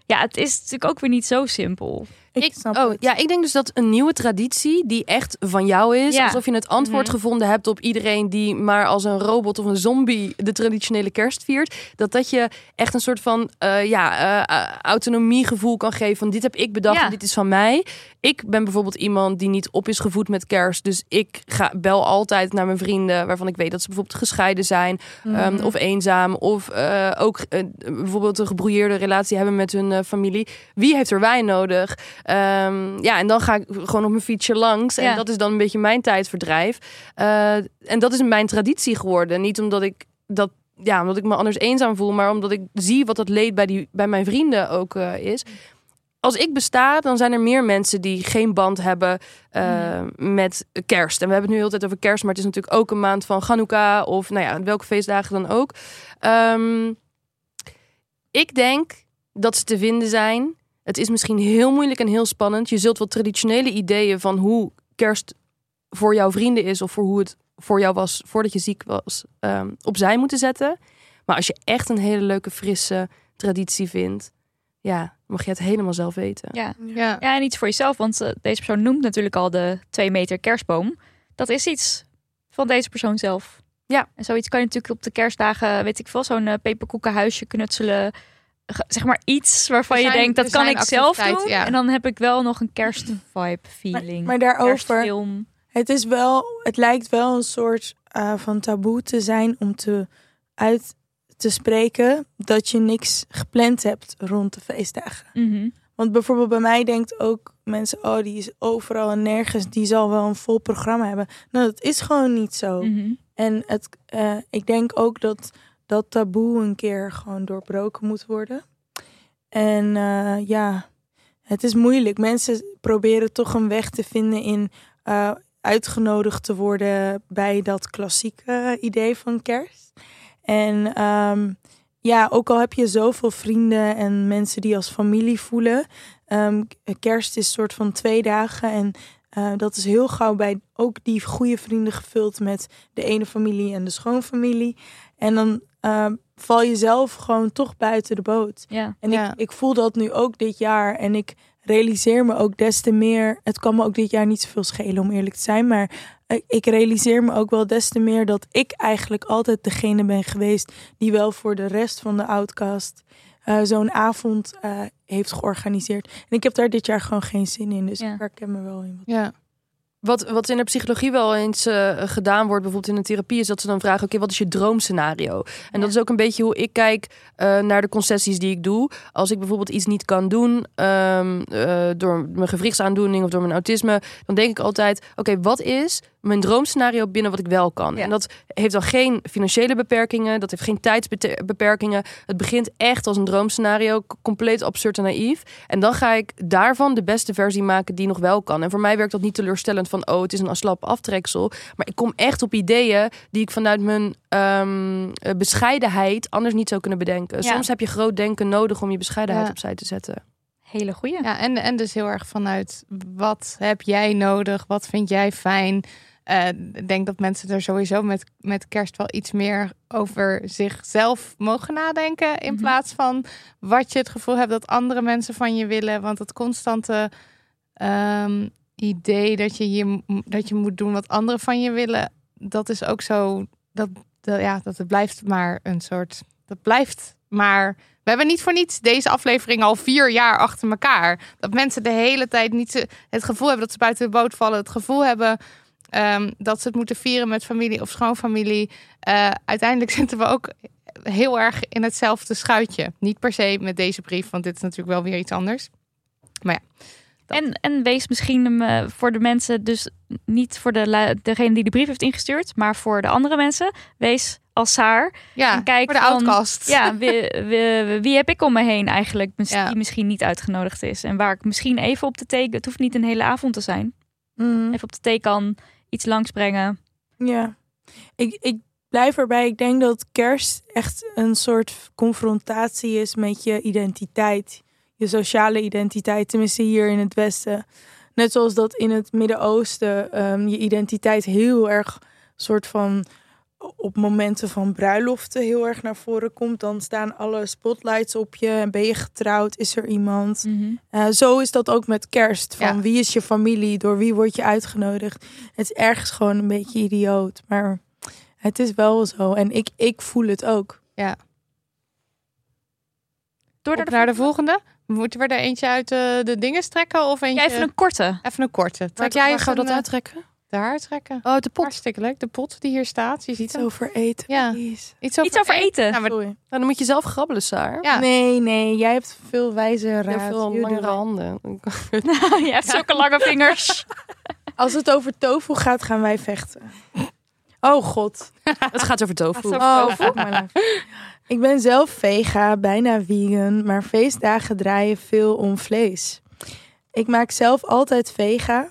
ja, het is natuurlijk ook weer niet zo simpel. Ik, Ik, snap oh, het. ja, ik denk dus dat een nieuwe traditie die echt van jou is. Ja. Alsof je het antwoord Mhm. gevonden hebt op iedereen die maar als een robot of een zombie de traditionele kerst viert. Dat dat je echt een soort van eh, ja, eh, eh, autonomiegevoel kan geven. Van dit heb ik bedacht Ja. en dit is van mij. Ik ben bijvoorbeeld iemand die niet op is gevoed met kerst. Dus ik ga, bel altijd naar mijn vrienden waarvan ik weet dat ze bijvoorbeeld gescheiden zijn. ehm, Mhm. of eenzaam. Of eh, ook eh, bijvoorbeeld een gebrouilleerde relatie hebben met hun eh, familie. Wie heeft er wijn nodig? Ehm, ja, en dan ga ik gewoon op mijn fietsje langs. En Ja. dat is dan een beetje mijn tijdverdrijf. En dat is mijn traditie geworden. Niet omdat ik dat. Ja, omdat ik me anders eenzaam voel, maar omdat ik zie wat dat leed bij, die, bij mijn vrienden ook is. Als ik besta, dan zijn er meer mensen die geen band hebben eh, met kerst. En we hebben het nu heel tijd over kerst, maar het is natuurlijk ook een maand van Hanukkah of nou ja, welke feestdagen dan ook. Ehm, ik denk dat ze te vinden zijn. Het is misschien heel moeilijk en heel spannend. Je zult wel traditionele ideeën van hoe kerst voor jouw vrienden is of voor hoe het voor jou was voordat je ziek was, ehm, opzij moeten zetten. Maar als je echt een hele leuke, frisse traditie vindt, ja, mag je het helemaal zelf weten. Ja, Ja. ja en iets voor jezelf. Want eh, deze persoon noemt natuurlijk al de twee meter kerstboom. Dat is iets van deze persoon zelf. Ja. En zoiets kan je natuurlijk op de kerstdagen, weet ik veel, zo'n eh, peperkoekenhuisje knutselen. Zeg maar iets waarvan je denkt, dat kan ik zelf doen. ja. En dan heb ik wel nog een kerstvibe feeling. maar daarover- Kerstfilm. Het is wel, het lijkt wel een soort eh, van taboe te zijn om te uit te spreken dat je niks gepland hebt rond de feestdagen. Mhm. Want bijvoorbeeld bij mij denkt ook mensen, oh, die is overal en nergens, die zal wel een vol programma hebben. Nou, dat is gewoon niet zo. Mhm. En het, eh, ik denk ook dat dat taboe een keer gewoon doorbroken moet worden. En eh, ja, het is moeilijk. Mensen proberen toch een weg te vinden in eh, uitgenodigd te worden bij dat klassieke idee van kerst. En ehm, ja, ook al heb je zoveel vrienden en mensen die als familie voelen. ehm, kerst is een soort van twee dagen. En eh, dat is heel gauw bij ook die goede vrienden gevuld met de ene familie en de schoonfamilie. En dan ehm, val je zelf gewoon toch buiten de boot. Ja. En Ja. ik, ik voel dat nu ook dit jaar. En ik realiseer me ook des te meer. Het kan me ook dit jaar niet zoveel schelen, om eerlijk te zijn. Maar ik realiseer me ook wel des te meer dat ik eigenlijk altijd degene ben geweest. die wel voor de rest van de Outcast eh, zo'n avond eh, heeft georganiseerd. En ik heb daar dit jaar gewoon geen zin in. Dus Ja. ik herken me wel in. Ja. Wat, wat in de psychologie wel eens eh, gedaan wordt, bijvoorbeeld in een therapie, is dat ze dan vragen: oké, wat is je droomscenario? En dat is ook een beetje hoe ik kijk eh, naar de concessies die ik doe. Als ik bijvoorbeeld iets niet kan doen ehm, eh, door mijn gewrichtsaandoening of door mijn autisme, dan denk ik altijd: oké, wat is mijn droomscenario binnen wat ik wel kan? Ja. En dat heeft dan geen financiële beperkingen, dat heeft geen tijdsbeperkingen. Het begint echt als een droomscenario, compleet absurd en naïef. En dan ga ik daarvan de beste versie maken die nog wel kan. En voor mij werkt dat niet teleurstellend van, oh, het is een slap aftreksel. Maar ik kom echt op ideeën die ik vanuit mijn ehm, eh, bescheidenheid anders niet zou kunnen bedenken. Ja. Soms heb je groot denken nodig om je bescheidenheid Ja. opzij te zetten. Hele goeie. Ja, en, en dus heel erg vanuit wat heb jij nodig? Wat vind jij fijn? Ik denk dat mensen er sowieso met, met kerst wel iets meer over zichzelf mogen nadenken. In Mhm. plaats van wat je het gevoel hebt dat andere mensen van je willen. Want het constante ehm, idee dat je, dat je moet doen wat anderen van je willen. Dat is ook zo. Dat, dat, ja, dat het blijft maar een soort. Dat blijft maar. We hebben niet voor niets deze aflevering al vier jaar achter elkaar. Dat mensen de hele tijd niet het gevoel hebben dat ze buiten de boot vallen. Het gevoel hebben ehm, dat ze het moeten vieren met familie of schoonfamilie. Eh, uiteindelijk zitten we ook heel erg in hetzelfde schuitje. Niet per se met deze brief, want dit is natuurlijk wel weer iets anders. Dat. En, en wees misschien eh, voor de mensen, dus niet voor de, degene die de brief heeft ingestuurd, maar voor de andere mensen. Wees als Saar. Ja, En kijk voor de van- outcast. Ja, wie, wie, wie heb ik om me heen eigenlijk, Ja. die misschien niet uitgenodigd is. En waar ik misschien even op de thee, het hoeft niet een hele avond te zijn. Mhm. Even op de thee kan iets langsbrengen. Ja, ik, ik blijf erbij. Ik denk dat kerst echt een soort confrontatie is met je identiteit. Je sociale identiteit, tenminste hier in het Westen. Net zoals dat in het Midden-Oosten ehm, je identiteit heel erg soort van op momenten van bruiloften heel erg naar voren komt. Dan staan alle spotlights op je. En ben je getrouwd? Is er iemand? Eh, zo is dat ook met kerst. Van Ja. wie is je familie? Door wie word je uitgenodigd? Het is ergens gewoon een beetje idioot. Maar het is wel zo. En ik, ik voel het ook. Door Op naar de volgende. Moeten we er eentje uit de, de dingen trekken of eentje? Ja, even een korte. Even een korte. Trek jij gaan we dat eh, uittrekken? Daar trekken. Oh, de pot. Hartstikke leuk. De pot die hier staat. Je ziet Iets hem. over eten. Ja. please. Iets over, Iets over eten. Nou, maar- Sorry. Nou, dan moet je zelf grabbelen, Saar. ja. Nee, nee. Jij hebt veel wijze Je raad. hebt veel langere handen. Je hebt zulke lange vingers. Als het over tofu gaat, gaan wij vechten. Oh god. Het gaat over tofu. Oh, life. Ik ben zelf vega, bijna vegan, maar feestdagen draaien veel om vlees. Ik maak zelf altijd vega,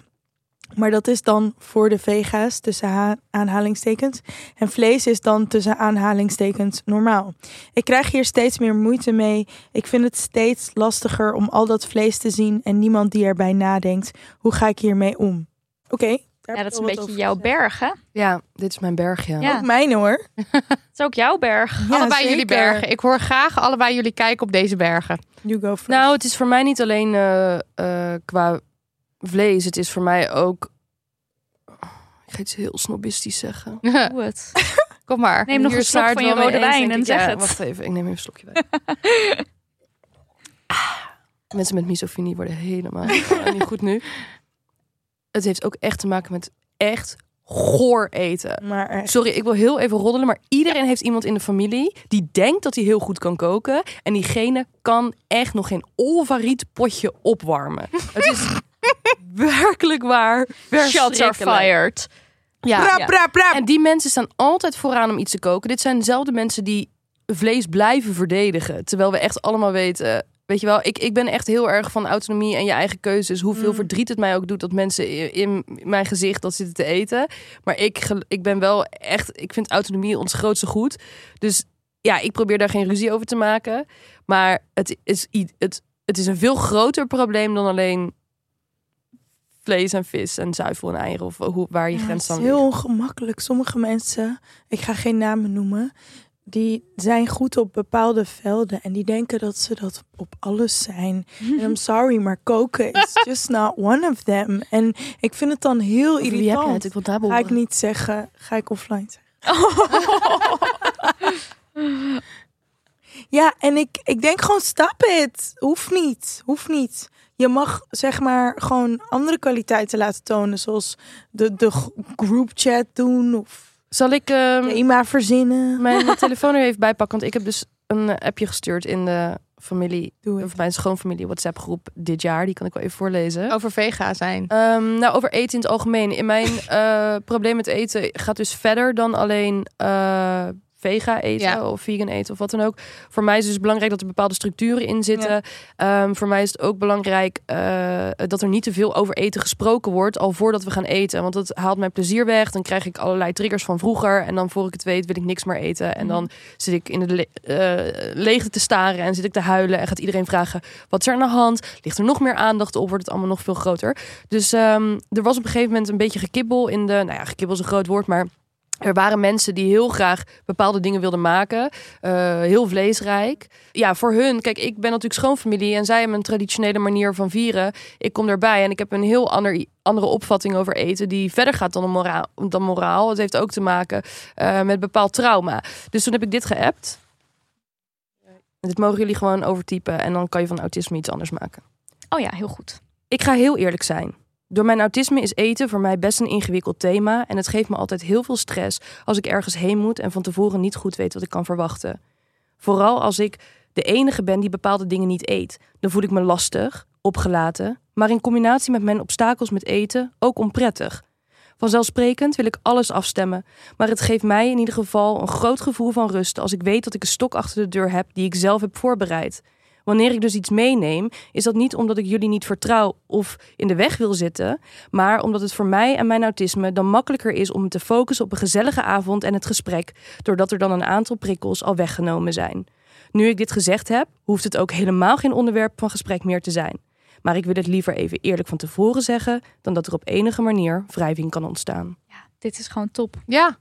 maar dat is dan voor de vega's tussen ha- aanhalingstekens. En vlees is dan tussen aanhalingstekens normaal. Ik krijg hier steeds meer moeite mee. Ik vind het steeds lastiger om al dat vlees te zien en niemand die erbij nadenkt. Hoe ga ik hiermee om? Oké. Ja, dat is een beetje jouw berg, hè? Ja, dit is mijn berg, ja. Ja. Ook mijne hoor. Het is ook jouw berg. Ja, allebei jullie bergen. Ik hoor graag allebei jullie kijken op deze bergen. You go first. Nou, het is voor mij niet alleen eh, eh, qua vlees. Het is voor mij ook... Ik ga iets heel snobistisch zeggen. Doe het. Kom maar. Neem nog een slok van je rode wijn en ik. zeg Ja, het. Wacht even, ik neem even een slokje wijn. Ah, Mensen met misofinie worden helemaal niet goed nu. Het heeft ook echt te maken met echt goor eten. Maar echt. Sorry, ik wil heel even roddelen, maar iedereen heeft iemand in de familie die denkt dat hij heel goed kan koken. En diegene kan echt nog geen olvariet potje opwarmen. Het is werkelijk waar. Shots are fired. Ja. En die mensen staan altijd vooraan om iets te koken. Dit zijn dezelfde mensen die vlees blijven verdedigen. Terwijl we echt allemaal weten... Weet je wel, ik, ik ben echt heel erg van autonomie en je eigen keuzes. Hoeveel Mm. verdriet het mij ook doet dat mensen in, mijn gezicht dat zitten te eten. Maar ik, ik ben wel echt... Ik vind autonomie ons grootste goed. Dus ja, ik probeer daar geen ruzie over te maken. Maar het is, het, het is een veel groter probleem dan alleen vlees en vis en zuivel en eieren. Of hoe, waar je Ja, grens het dan is heel ongemakkelijk. Sommige mensen, ik ga geen namen noemen, die zijn goed op bepaalde velden en die denken dat ze dat op alles zijn. En I'm sorry, maar koken is just not one of them. En ik vind het dan heel je het? irritant. Ik wil het Ga ik niet zeggen, ga ik offline zeggen. Ja, en ik, ik denk gewoon, stop it. Hoeft niet, hoeft niet. Je mag zeg maar gewoon andere kwaliteiten laten tonen, zoals de, de g- group chat doen of Zal ik ehm, thema verzinnen. mijn telefoon er even bijpakken? Want ik heb dus een eh, appje gestuurd in de familie, of mijn schoonfamilie WhatsApp groep dit jaar. Die kan ik wel even voorlezen. Over vega zijn. Ehm, nou, over eten in het algemeen. In mijn eh, probleem met eten gaat dus verder dan alleen eh, vega eten Ja. of vegan eten of wat dan ook. Voor mij is het dus belangrijk dat er bepaalde structuren in zitten. Ehm, voor mij is het ook belangrijk eh, dat er niet te veel over eten gesproken wordt al voordat we gaan eten. Want dat haalt mijn plezier weg. Dan krijg ik allerlei triggers van vroeger. En dan voor ik het weet wil ik niks meer eten. En dan zit ik in de le- eh, leegte te staren en zit ik te huilen. En gaat iedereen vragen, wat is er aan de hand? Ligt er nog meer aandacht op? Wordt het allemaal nog veel groter? Dus ehm, er was op een gegeven moment een beetje gekibbel in de... Nou ja, gekibbel is een groot woord, maar... Er waren mensen die heel graag bepaalde dingen wilden maken. eh, heel vleesrijk. Ja, voor hun. Kijk, ik ben natuurlijk schoonfamilie. En zij hebben een traditionele manier van vieren. Ik kom erbij en ik heb een heel ander, andere opvatting over eten. Die verder gaat dan, een moraal, dan moraal. Het heeft ook te maken eh, met bepaald trauma. Dus toen heb ik dit geappt. Dit mogen jullie gewoon overtypen. En dan kan je van autisme iets anders maken. Oh ja, heel goed. Ik ga heel eerlijk zijn. Door mijn autisme is eten voor mij best een ingewikkeld thema en het geeft me altijd heel veel stress als ik ergens heen moet en van tevoren niet goed weet wat ik kan verwachten. Vooral als ik de enige ben die bepaalde dingen niet eet. Dan voel ik me lastig, opgelaten, maar in combinatie met mijn obstakels met eten ook onprettig. Vanzelfsprekend wil ik alles afstemmen, maar het geeft mij in ieder geval een groot gevoel van rust als ik weet dat ik een stok achter de deur heb die ik zelf heb voorbereid. Wanneer ik dus iets meeneem, is dat niet omdat ik jullie niet vertrouw of in de weg wil zitten, maar omdat het voor mij en mijn autisme dan makkelijker is om me te focussen op een gezellige avond en het gesprek, doordat er dan een aantal prikkels al weggenomen zijn. Nu ik dit gezegd heb, hoeft het ook helemaal geen onderwerp van gesprek meer te zijn. Maar ik wil het liever even eerlijk van tevoren zeggen, dan dat er op enige manier wrijving kan ontstaan. Ja, dit is gewoon top. Ja.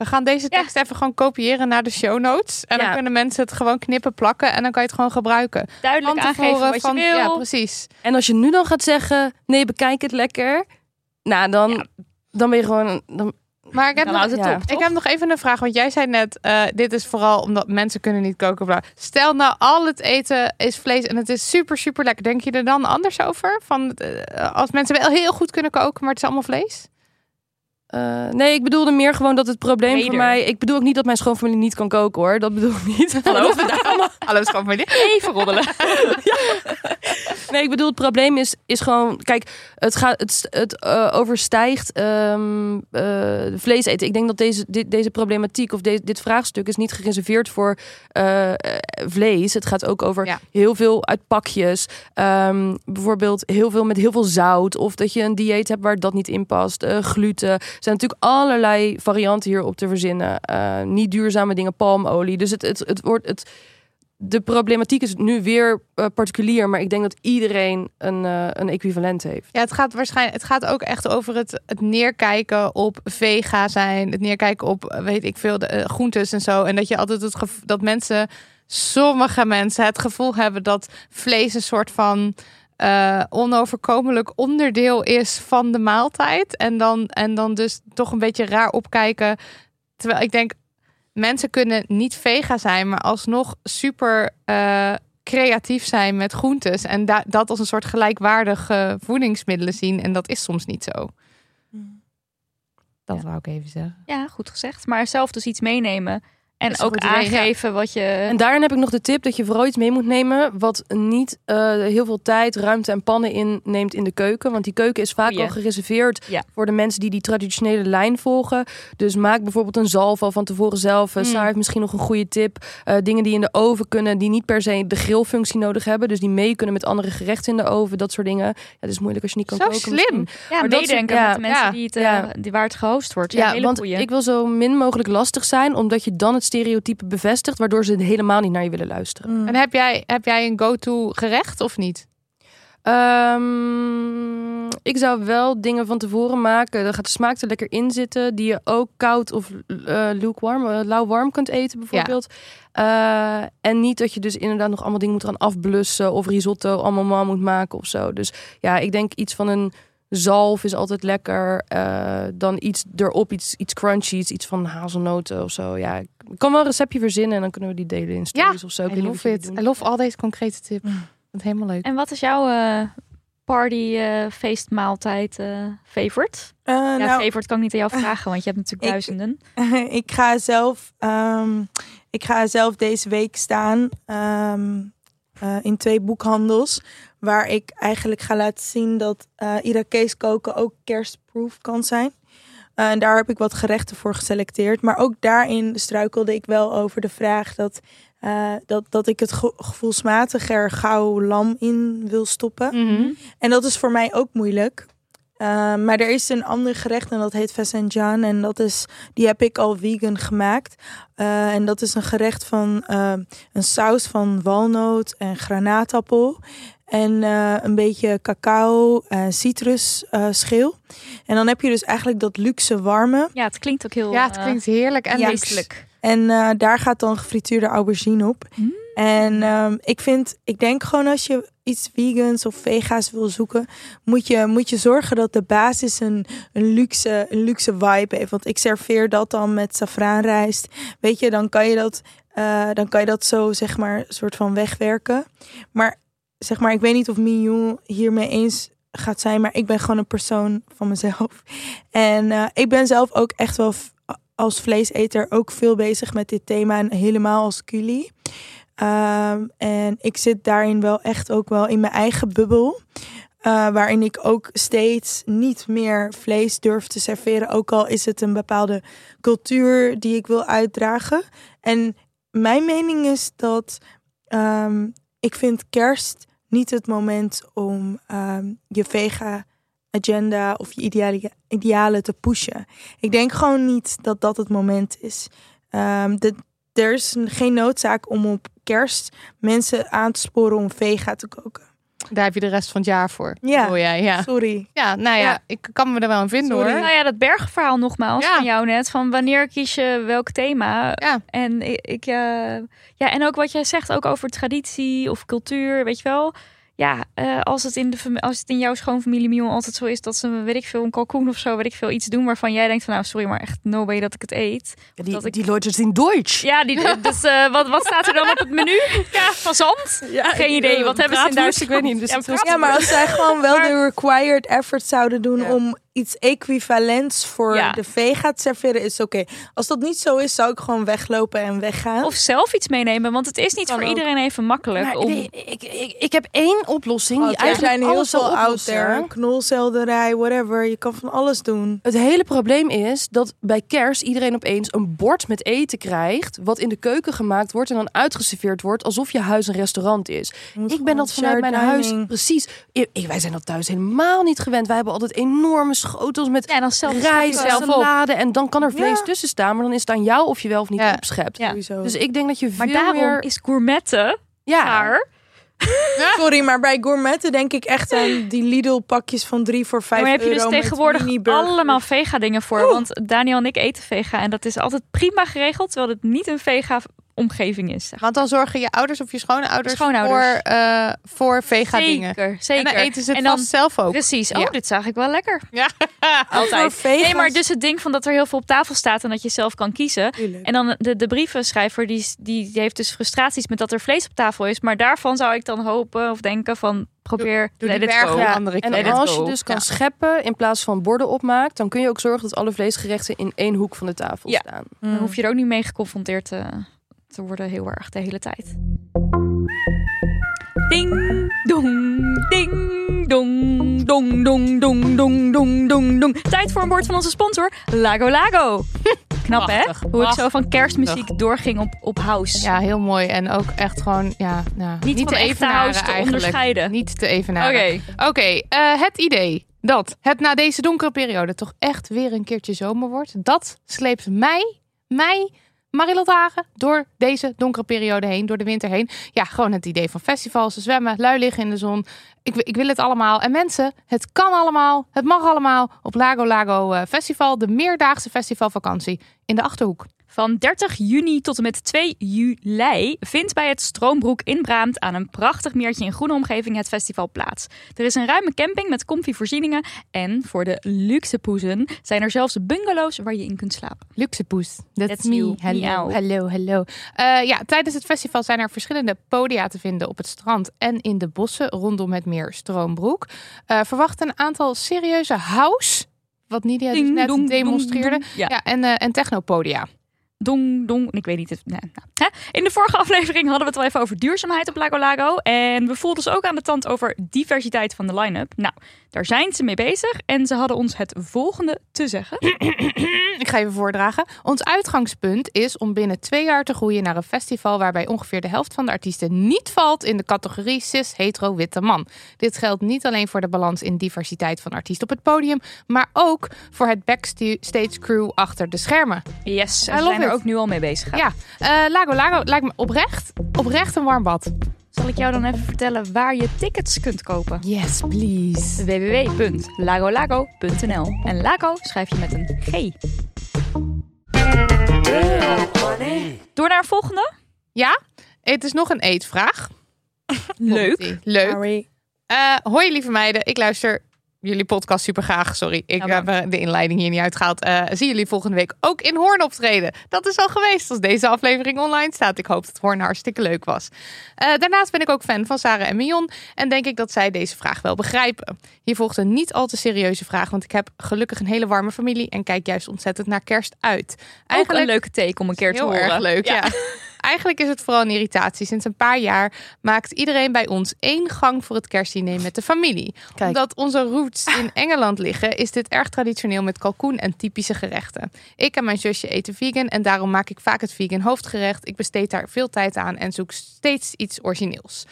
We gaan deze Ja. tekst even gewoon kopiëren naar de show notes. En Ja. dan kunnen mensen het gewoon knippen, plakken. En dan kan je het gewoon gebruiken. Duidelijk Van aangeven wat van- je wil. Ja, precies. En als je nu dan gaat zeggen, nee, bekijk het lekker, nou dan, Ja. dan ben je gewoon, dan, Maar ik heb, Dan nog, houdt het ja. op, ik heb nog even een vraag. Want jij zei net, eh, dit is vooral omdat mensen kunnen niet koken. Bla. Stel nou, al het eten is vlees en het is super, super lekker. Denk je er dan anders over? Van, eh, als mensen wel heel goed kunnen koken, maar het is allemaal vlees? Eh, nee, ik bedoelde meer gewoon dat het probleem voor mij. Ik bedoel ook niet dat mijn schoonfamilie niet kan koken hoor. Dat bedoel ik niet. Hallo, Hallo schoonfamilie. Even roddelen. Nee, ik bedoel het probleem is, is gewoon. Kijk, het, gaat, het, het eh, overstijgt eh, vlees eten. Ik denk dat deze, dit, deze problematiek of de- dit vraagstuk is niet gereserveerd voor vlees. Het gaat ook over Ja. heel veel uit pakjes. Ehm, bijvoorbeeld heel veel met heel veel zout. Of dat je een dieet hebt waar dat niet in past. Gluten. Zijn natuurlijk allerlei varianten hierop te verzinnen. Eh, niet duurzame dingen, palmolie. Dus het, het, het wordt. Het, de problematiek is nu weer eh, particulier, maar ik denk dat iedereen een, eh, een equivalent heeft. Ja, het gaat waarschijnlijk. Het gaat ook echt over het, het neerkijken op vega zijn. Het neerkijken op, weet ik veel, de groentes en zo. En dat je altijd het gevoel dat mensen, sommige mensen, het gevoel hebben dat vlees een soort van eh, onoverkomelijk onderdeel is van de maaltijd. En dan, en dan dus toch een beetje raar opkijken. Terwijl ik denk, mensen kunnen niet vega zijn, maar alsnog super eh, creatief zijn met groentes. En da- dat als een soort gelijkwaardige voedingsmiddelen zien. En dat is soms niet zo. Dat Ja. wou ik even zeggen. Ja, goed gezegd. Maar zelf dus iets meenemen. En een ook ja. aangeven wat je... En daarin heb ik nog de tip dat je vooral iets mee moet nemen wat niet eh, heel veel tijd, ruimte en pannen inneemt in de keuken. Want die keuken is vaak al gereserveerd voor de mensen die die traditionele lijn volgen. Dus maak bijvoorbeeld een zalf al van tevoren zelf. Uh, Mm. Saar heeft misschien nog een goede tip. Eh, dingen die in de oven kunnen, die niet per se de grillfunctie nodig hebben. Dus die mee kunnen met andere gerechten in de oven, dat soort dingen. Ja, het is moeilijk als je niet kan Zo koken. slim. misschien. ja, maar meedenken ja, met de mensen ja, die, het, eh, die waar het gehost wordt. Ja, want goeie. ik wil zo min mogelijk lastig zijn, omdat je dan het stereotype bevestigt, waardoor ze helemaal niet naar je willen luisteren. Mm. En heb jij, heb jij een go-to gerecht of niet? Ehm, ik zou wel dingen van tevoren maken. Dan gaat de smaak er lekker in zitten. Die je ook koud of eh lukewarm, eh, lauw-warm kunt eten bijvoorbeeld. Eh, en niet dat je dus inderdaad nog allemaal dingen moet gaan afblussen. Of risotto allemaal moet maken of zo. Dus ja, ik denk iets van een zalf is altijd lekker. Eh, dan iets erop, iets, iets crunchy's. Iets van hazelnoten of zo. Ja, ik kan wel een receptje verzinnen. En dan kunnen we die delen in stories of zo. Ik I love it. I love al deze concrete tips. Mm. Dat helemaal leuk. En wat is jouw eh, party, eh, feestmaaltijd eh favorite? Eh, ja, nou, favorite kan ik niet aan jou vragen, want je hebt natuurlijk ik- duizenden. ik ga zelf, ehm, ik ga zelf deze week staan ehm, eh, in twee boekhandels. Waar ik eigenlijk ga laten zien dat eh Irakees koken ook kerstproof kan zijn. Eh, en daar heb ik wat gerechten voor geselecteerd. Maar ook daarin struikelde ik wel over de vraag dat, eh, dat, dat ik het ge- gevoelsmatig er gauw lam in wil stoppen. Mhm. En dat is voor mij ook moeilijk. Uh, maar er is een ander gerecht en dat heet Fasanjan. En dat is, die heb ik al vegan gemaakt. Uh, en dat is een gerecht van een saus van walnoot en granaatappel. En uh, een beetje cacao en citrusschil. en dan heb je dus eigenlijk dat luxe warme. Ja, het klinkt ook heel Ja, het klinkt heerlijk en ja, feestelijk. En uh, daar gaat dan gefrituurde aubergine op. Mm. En um, ik vind, ik denk gewoon als je iets vegans of vega's wil zoeken, moet je, moet je zorgen dat de basis een, een, luxe, een luxe vibe heeft. Want ik serveer dat dan met safraanrijst. Weet je, dan kan je dat, uh, dan kan je dat zo zeg maar soort van wegwerken. Maar zeg maar, ik weet niet of Mignon hiermee eens gaat zijn, maar ik ben gewoon een persoon van mezelf. En uh, ik ben zelf ook echt wel als vleeseter ook veel bezig met dit thema en helemaal als culie. Um, en ik zit daarin wel echt ook wel in mijn eigen bubbel. Uh, waarin ik ook steeds niet meer vlees durf te serveren. Ook al is het een bepaalde cultuur die ik wil uitdragen. En mijn mening is dat um, ik vind kerst niet het moment om um, je vega agenda of je ideale, idealen te pushen. Ik denk gewoon niet dat dat het moment is. Um, er is geen noodzaak om op kerst mensen aan te sporen om vega te koken. Daar heb je de rest van het jaar voor. Ja, jij, ja. sorry. Ja, nou ja, Ja. ik kan me er wel aan vinden Sorry. hoor. Nou ja, dat bergverhaal nogmaals Ja. van jou net. Van wanneer kies je welk thema? Ja. En ik, ik eh, ja, en ook wat jij zegt, ook over traditie of cultuur, weet je wel. Ja, eh, als, het in de, als het in jouw schoonfamilie Mion altijd zo is dat ze, weet ik veel, een kalkoen of zo, weet ik veel, iets doen waarvan jij denkt van, nou sorry, maar echt no way dat ik het eet. Ja, die, dat ik- die Leute zijn Deutsch. Ja, die, dus eh, wat, wat staat er dan op het menu? Ja, van zand? Geen idee, wat hebben ze in Duitsland? Ik weet niet. Dus Ja, maar als zij gewoon wel de required effort zouden doen Ja. om iets equivalents voor Ja. de vega te serveren, is oké. Als dat niet zo is, zou ik gewoon weglopen en weggaan. Of zelf iets meenemen, want het is niet Kan voor ook. iedereen even makkelijk. Maar om... nee, ik, ik, ik heb één oplossing die er eigenlijk zijn heel alles veel out there. Knolselderij, whatever. Je kan van alles doen. Het hele probleem is dat bij kerst iedereen opeens een bord met eten krijgt, wat in de keuken gemaakt wordt en dan uitgeserveerd wordt alsof je huis een restaurant is. Ik ben dat vanuit mijn huis precies. Ik, ik- wij zijn dat thuis helemaal niet gewend. Wij hebben altijd enorme schotels met Ja, en dan zelf rijst, zelf op. salade en dan kan er vlees Ja. tussen staan, maar dan is het aan jou of je wel of niet Ja. opschept. Dus ik denk dat je Maar veel daarom meer... is gourmetten ja, daar. Sorry, maar bij gourmetten denk ik echt aan die Lidl pakjes van drie voor vijf Maar heb je euro dus tegenwoordig allemaal vega dingen voor. Want Daniel en ik eten vega. En dat is altijd prima geregeld. Terwijl het niet een vega omgeving is. zeg. Want dan zorgen je ouders of je schoonouders, Schoonouders. voor, eh voor vega dingen. Zeker, zeker. En dan eten ze het En dan- vast zelf ook. Precies. Oh, Ja. dit zag ik wel lekker. Ja. Altijd. Nee, maar dus het ding van dat er heel veel op tafel staat en dat je zelf kan kiezen. Tuurlijk. En dan de, de brievenschrijver, die, die, die heeft dus frustraties met dat er vlees op tafel is. Maar daarvan zou ik dan hopen of denken van probeer Doe let die Ja, andere En als je dus kan Ja. scheppen in plaats van borden opmaakt, dan kun je ook zorgen dat alle vleesgerechten in één hoek van de tafel Ja. staan. Dan hoef je er ook niet mee geconfronteerd te, te worden heel erg de hele tijd. Ding, dong, ding, dong, dong, dong, dong, dong, dong, dong, dong. Tijd voor een woord van onze sponsor, Lago Lago. Knap hè? Hoe het zo van kerstmuziek doorging op, op house. Ja, heel mooi. En ook echt gewoon, ja, nou, Niet, niet, van te evenaren house te eigenlijk. onderscheiden. Niet te Oké. evenaren. Oké, eh, het idee dat het na deze donkere periode toch echt weer een keertje zomer wordt. Dat sleept mij, mij, Marilotte Hagen door deze donkere periode heen, door de winter heen. Ja, gewoon het idee van festivals, zwemmen, lui liggen in de zon. Ik, ik wil het allemaal. En mensen, het kan allemaal, het mag allemaal op Lago Lago eh, Festival, de meerdaagse festivalvakantie in de Achterhoek. Van 30 juni tot en met 2 juli vindt bij het Stroombroek in Braamt aan een prachtig meertje in groene omgeving het festival plaats. Er is een ruime camping met comfy voorzieningen en voor de luxe poezen zijn er zelfs bungalows waar je in kunt slapen. Luxe poes. That's, That's me. you. Hallo, hallo. Eh, ja, tijdens het festival zijn er verschillende podia te vinden op het strand en in de bossen rondom het meer Stroombroek. Eh verwacht een aantal serieuze house, wat Nidia dus Ding, net dong, demonstreerde. Ja, en, eh en technopodia. Dong, dong. Ik weet niet. Het, nou? In de vorige aflevering hadden we het al even over duurzaamheid op Lago Lago. En we voelden ons ook aan de tand over diversiteit van de line-up. Nou, daar zijn ze mee bezig. En ze hadden ons het volgende te zeggen. Ik ga even voordragen. Ons uitgangspunt is om binnen twee jaar te groeien naar een festival waarbij ongeveer de helft van de artiesten niet valt in de categorie cis hetero witte man. Dit geldt niet alleen voor de balans in diversiteit van artiesten op het podium, maar ook voor het backstage crew achter de schermen. Yes, love zijn er it. ook nu al mee bezig. Ja, eh, Lago Lago lijkt me oprecht, oprecht een warm bad. Zal ik jou dan even vertellen waar je tickets kunt kopen? Yes, please. www.lagolago.nl En Lago schrijf je met een G. Door naar een volgende. Ja, het is nog een eetvraag. Leuk. Leuk. Eh, hoi lieve meiden, ik luister jullie podcast super graag. Sorry, ik Ja, heb eh, de inleiding hier niet uitgehaald. Eh, zie jullie volgende week ook in Hoorn optreden. Dat is al geweest als deze aflevering online staat. Ik hoop dat Hoorn hartstikke leuk was. Eh, daarnaast ben ik ook fan van Sarah en Mion en denk ik dat zij deze vraag wel begrijpen. Hier volgt een niet al te serieuze vraag, want ik heb gelukkig een hele warme familie en kijk juist ontzettend naar kerst uit. Ook een leuke take om een keer te Heel horen. erg leuk, ja. Eigenlijk is het vooral een irritatie. Sinds een paar jaar maakt iedereen bij ons één gang voor het kerstdiner met de familie. Kijk. Omdat onze roots in Engeland liggen, is dit erg traditioneel met kalkoen en typische gerechten. Ik en mijn zusje eten vegan en daarom maak ik vaak het vegan hoofdgerecht. Ik besteed daar veel tijd aan en zoek steeds iets origineels.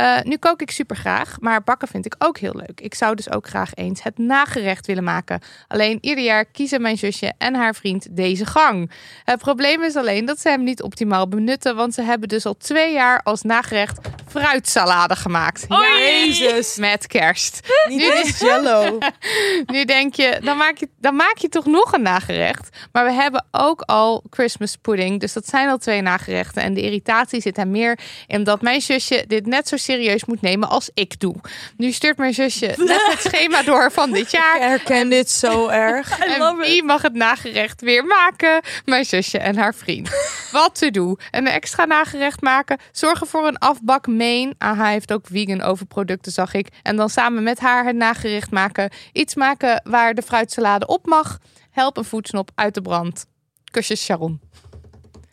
Eh, nu kook ik super graag, maar bakken vind ik ook heel leuk. Ik zou dus ook graag eens het nagerecht willen maken. Alleen ieder jaar kiezen mijn zusje en haar vriend deze gang. Het probleem is alleen dat ze hem niet optimaal benutten, want ze hebben dus al twee jaar als nagerecht fruitsalade gemaakt. Jezus. met kerst. Niet eens jello. Nu denk je dan, maak je, dan maak je toch nog een nagerecht. Maar we hebben ook al Christmas pudding. Dus dat zijn al twee nagerechten. En de irritatie zit hem meer in dat mijn zusje dit net zo serieus moet nemen als ik doe. Nu stuurt mijn zusje net het schema door van dit Ik jaar. herken dit zo erg. En wie mag het nagerecht weer maken? Mijn zusje en haar vriend. Wat te doen? Een extra nagerecht maken. Zorgen voor een afbak main. Ah, hij heeft ook vegan overproducten, zag ik. En dan samen met haar het nagerecht maken. Iets maken waar de fruitsalade op mag. Help een voedsnop uit de brand. Kusjes Sharon.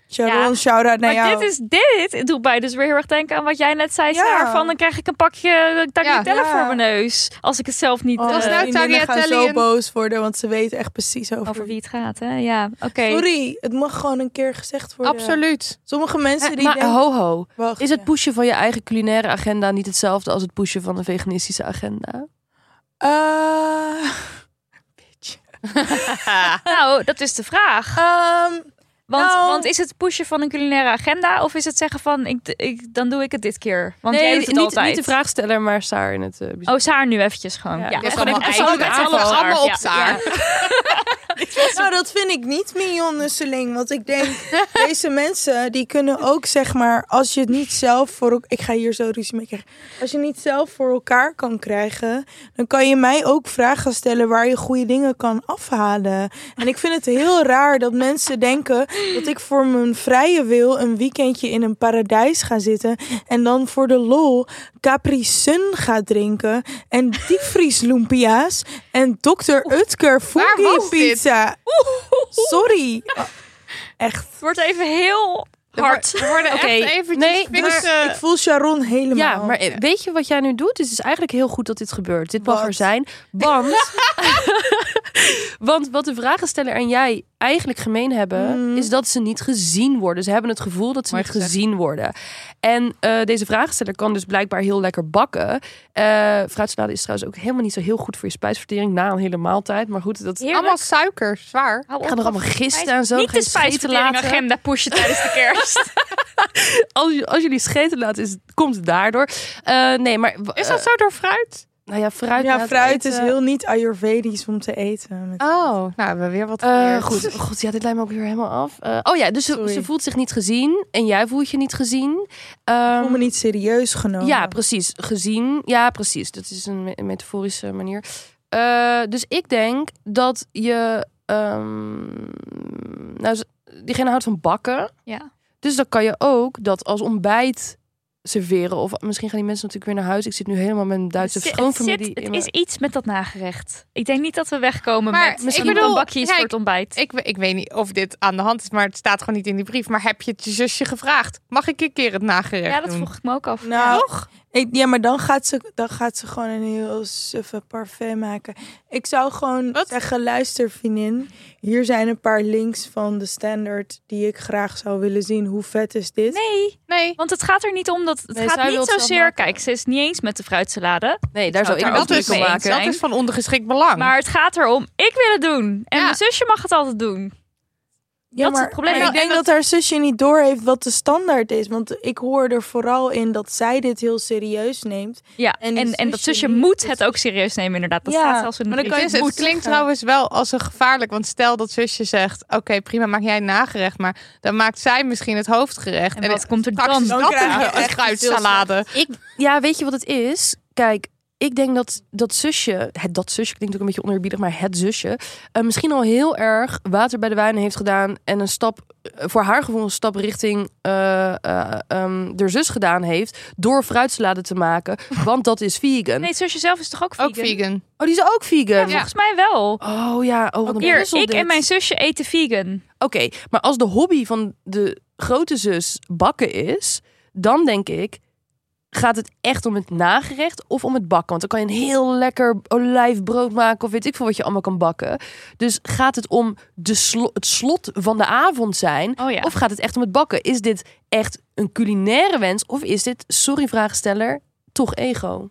Sharon, Ja, shout-out naar Maar jou. dit is dit. Het doet mij dus weer heel erg denken aan wat jij net zei, Ja. Van dan krijg ik een pakje tagliatelle Ja. voor mijn neus. Als ik het zelf niet... Oh, Dat is nou vriendinnen gaan zo tagliatelle boos worden, want ze weten echt precies over, over wie het gaat, hè? Ja, oké. Sorry, het mag gewoon een keer gezegd worden. Absoluut. Sommige mensen die maar denken... ho ho, Wacht, is het ja. pushen van je eigen culinaire agenda niet hetzelfde als het pushen van de veganistische agenda? Eh, Nou, dat is de vraag. ehm, Want, Nou- want is het pushen van een culinaire agenda of is het zeggen van ik, ik, dan doe ik het dit keer? Want jij doet het niet, altijd. niet de vraagsteller, maar Saar in het uh, Oh, Saar nu eventjes gewoon. Ja, Ja, is gewoon allemaal op Ja, Saar. ja. Nou, dat vind ik niet Mignon Nusseling. Want ik denk, deze mensen die kunnen ook zeg maar, als je het niet zelf voor elkaar. Ik ga hier zo ruzie mee krijgen. Als je niet zelf voor elkaar kan krijgen, dan kan je mij ook vragen stellen waar je goede dingen kan afhalen. En ik vind het heel raar dat mensen denken dat ik voor mijn vrije wil een weekendje in een paradijs ga zitten. En dan voor de lol Capri Sun ga drinken. En diepvriesloempia's. En Dr. Utker dit? pizza. Sorry. Echt. Het wordt even heel hard. Worden Oké, echt eventjes nee, maar- eh, Ik voel Sharon helemaal. Ja, maar eh, weet je wat jij nu doet? Het is eigenlijk heel goed dat dit gebeurt. Dit mag Wat? er zijn. Want, want wat de vragensteller en jij eigenlijk gemeen hebben, Mm. is dat ze niet gezien worden. Ze hebben het gevoel dat ze Mooi niet gezegd. gezien worden. En eh, deze vragensteller kan dus blijkbaar heel lekker bakken. Fruitsalade is trouwens ook helemaal niet zo heel goed voor je spijsvertering na een hele maaltijd. Maar goed, dat Heerlijk. allemaal suiker, zwaar. Hou gaan op. er allemaal gisten en zo. Niet de scheten spijsvertering laten. agenda pushen tijdens de kerst. Als, als jullie scheten laten, is, komt het daardoor. Eh, nee, maar Is dat zo door fruit? Nou ja, fruit. Ja, fruit is heel niet Ayurvedisch om te eten. Met- Oh, nou hebben we weer wat geleerd. goed, goed, ja, dit lijkt me ook weer helemaal af. Eh, oh ja, dus ze, voelt zich niet gezien en jij voelt je niet gezien. Ik Ehm, voel me niet serieus genomen. ja, precies. Gezien. Ja, precies. Dat is een, me- een metaforische manier. Eh, dus ik denk dat je. ehm, nou, diegene houdt van bakken. Ja. Dus dan kan je ook dat als ontbijt serveren. Of misschien gaan die mensen natuurlijk weer naar huis. Ik zit nu helemaal met een Duitse zit- schoonfamilie. Het, zit- in het mijn- is iets met dat nagerecht. Ik denk niet dat we wegkomen Maar met ik misschien bedoel, een bakje voor het ontbijt. Ik, ik weet niet of dit aan de hand is, maar het staat gewoon niet in die brief. Maar heb je het je zusje gevraagd? Mag ik een keer het nagerecht ja, dat vroeg ik me ook af. Nou, Toch? Ik, ja, maar dan gaat, ze, dan gaat ze gewoon een heel suffe parfum maken. Ik zou gewoon Wat? zeggen, luister vriendin. Hier zijn een paar links van de standaard die ik graag zou willen zien. Hoe vet is dit? Nee, Nee. want het gaat er niet om dat. Het Nee, gaat niet zozeer. Kijk, ze is niet eens met de fruitsalade. Nee, daar zou ik ook druk mee om maken. Dat is van ondergeschikt belang. Maar het gaat erom, ik wil het doen. En Ja. mijn zusje mag het altijd doen. Ja, Dat is maar, het probleem. maar En ik denk dat- dat haar zusje niet doorheeft wat de standaard is. Want ik hoor er vooral in dat zij dit heel serieus neemt. Ja, En en, en, dat zusje moet het ook serieus nemen, inderdaad. Dat Ja, staat zelfs in de maar dan brief. kan je het, het het klinkt trouwens wel als een gevaarlijk. Want stel dat zusje zegt: Oké, prima, maak jij een nagerecht. Maar dan maakt zij misschien het hoofdgerecht. En wat komt er dan? Dan dat krijg je een- een echt fruitsalade. Ik, ja, weet je wat het is? Kijk, ik denk dat dat zusje, het, dat zusje klinkt ook een beetje oneerbiedig, maar het zusje, eh, misschien al heel erg water bij de wijn heeft gedaan en een stap, eh, voor haar gevoel een stap richting eh eh, ehm, de zus gedaan heeft door fruitsalade te maken, want dat is vegan. Nee, het zusje zelf is toch ook vegan? Ook vegan. Oh, die is ook vegan. Ja, volgens mij wel. Oh ja, oh, wat Hier, ik dit. en mijn zusje eten vegan. Oké, maar als de hobby van de grote zus bakken is, dan denk ik, gaat het echt om het nagerecht of om het bakken? Want dan kan je een heel lekker olijfbrood maken of weet ik veel wat je allemaal kan bakken. Dus gaat het om de slo- het slot van de avond zijn? Oh ja. Of gaat het echt om het bakken? Is dit echt een culinaire wens of is dit, sorry vraagsteller, toch ego?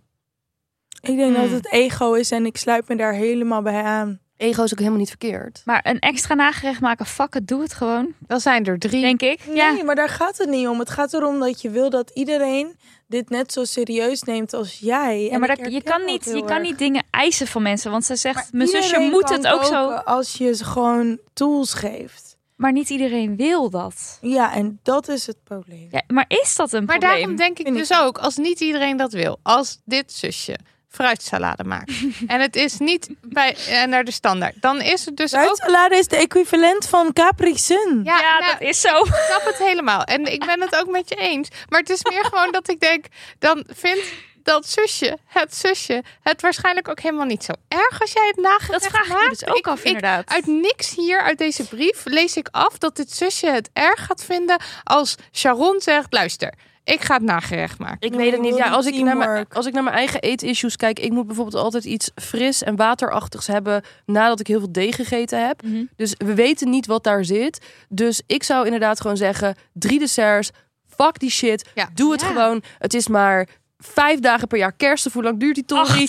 Ik denk dat Hmm. het ego is en ik sluit me daar helemaal bij aan. Ego is ook helemaal niet verkeerd. Maar een extra nagerecht maken, fuck het, doe het gewoon. Dan zijn er drie. Denk ik. Nee, Ja. maar daar gaat het niet om. Het gaat erom dat je wil dat iedereen dit net zo serieus neemt als jij. Ja, maar dat, je, kan niet, je kan niet dingen eisen van mensen. Want ze zegt, Maar mijn zusje moet kan het ook zo. Als je ze gewoon tools geeft. Maar niet iedereen wil dat. Ja, en dat is het probleem. Ja, maar is dat een Maar probleem? daarom denk ik Vind dus ik. ook, als niet iedereen dat wil, als dit zusje fruitsalade maakt en het is niet bij eh, naar de standaard, dan is het dus ook. Fruitsalade is de equivalent van Capri Sun. Ja, ja, nou, dat is zo. ik snap het helemaal. En ik ben het ook met je eens. Maar het is meer gewoon dat ik denk, dan vindt dat zusje, het zusje, het waarschijnlijk ook helemaal niet zo erg als jij het nagerecht Dat vraag ik dus ook Ik- af, ik- inderdaad. Uit niks hier, uit deze brief, lees ik af dat dit zusje het erg gaat vinden als Sharon zegt, luister, ik ga het nagerecht maken. Ik weet het niet. Ja, als, ik naar mijn, als ik naar mijn eigen eetissues kijk, ik moet bijvoorbeeld altijd iets fris en waterachtigs hebben nadat ik heel veel deeg gegeten heb. Mhm. Dus we weten niet wat daar zit. Dus ik zou inderdaad gewoon zeggen, drie desserts, fuck die shit, Ja. doe het Ja. gewoon. Het is maar vijf dagen per jaar kerst. Hoe lang duurt die tory?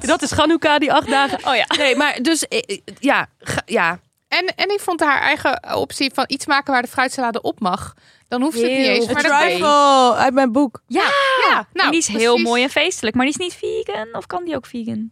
Dat is Hanukkah, die acht dagen. Oh ja. Nee, maar dus eh, eh, ja, ja. En, en ik vond haar eigen optie van iets maken waar de fruitsalade op mag. Dan hoeft het niet eens. Een dat trifle uit mijn boek. Ja, Ja, nou, en die is heel precies. mooi en feestelijk. Maar die is niet vegan. Of kan die ook vegan?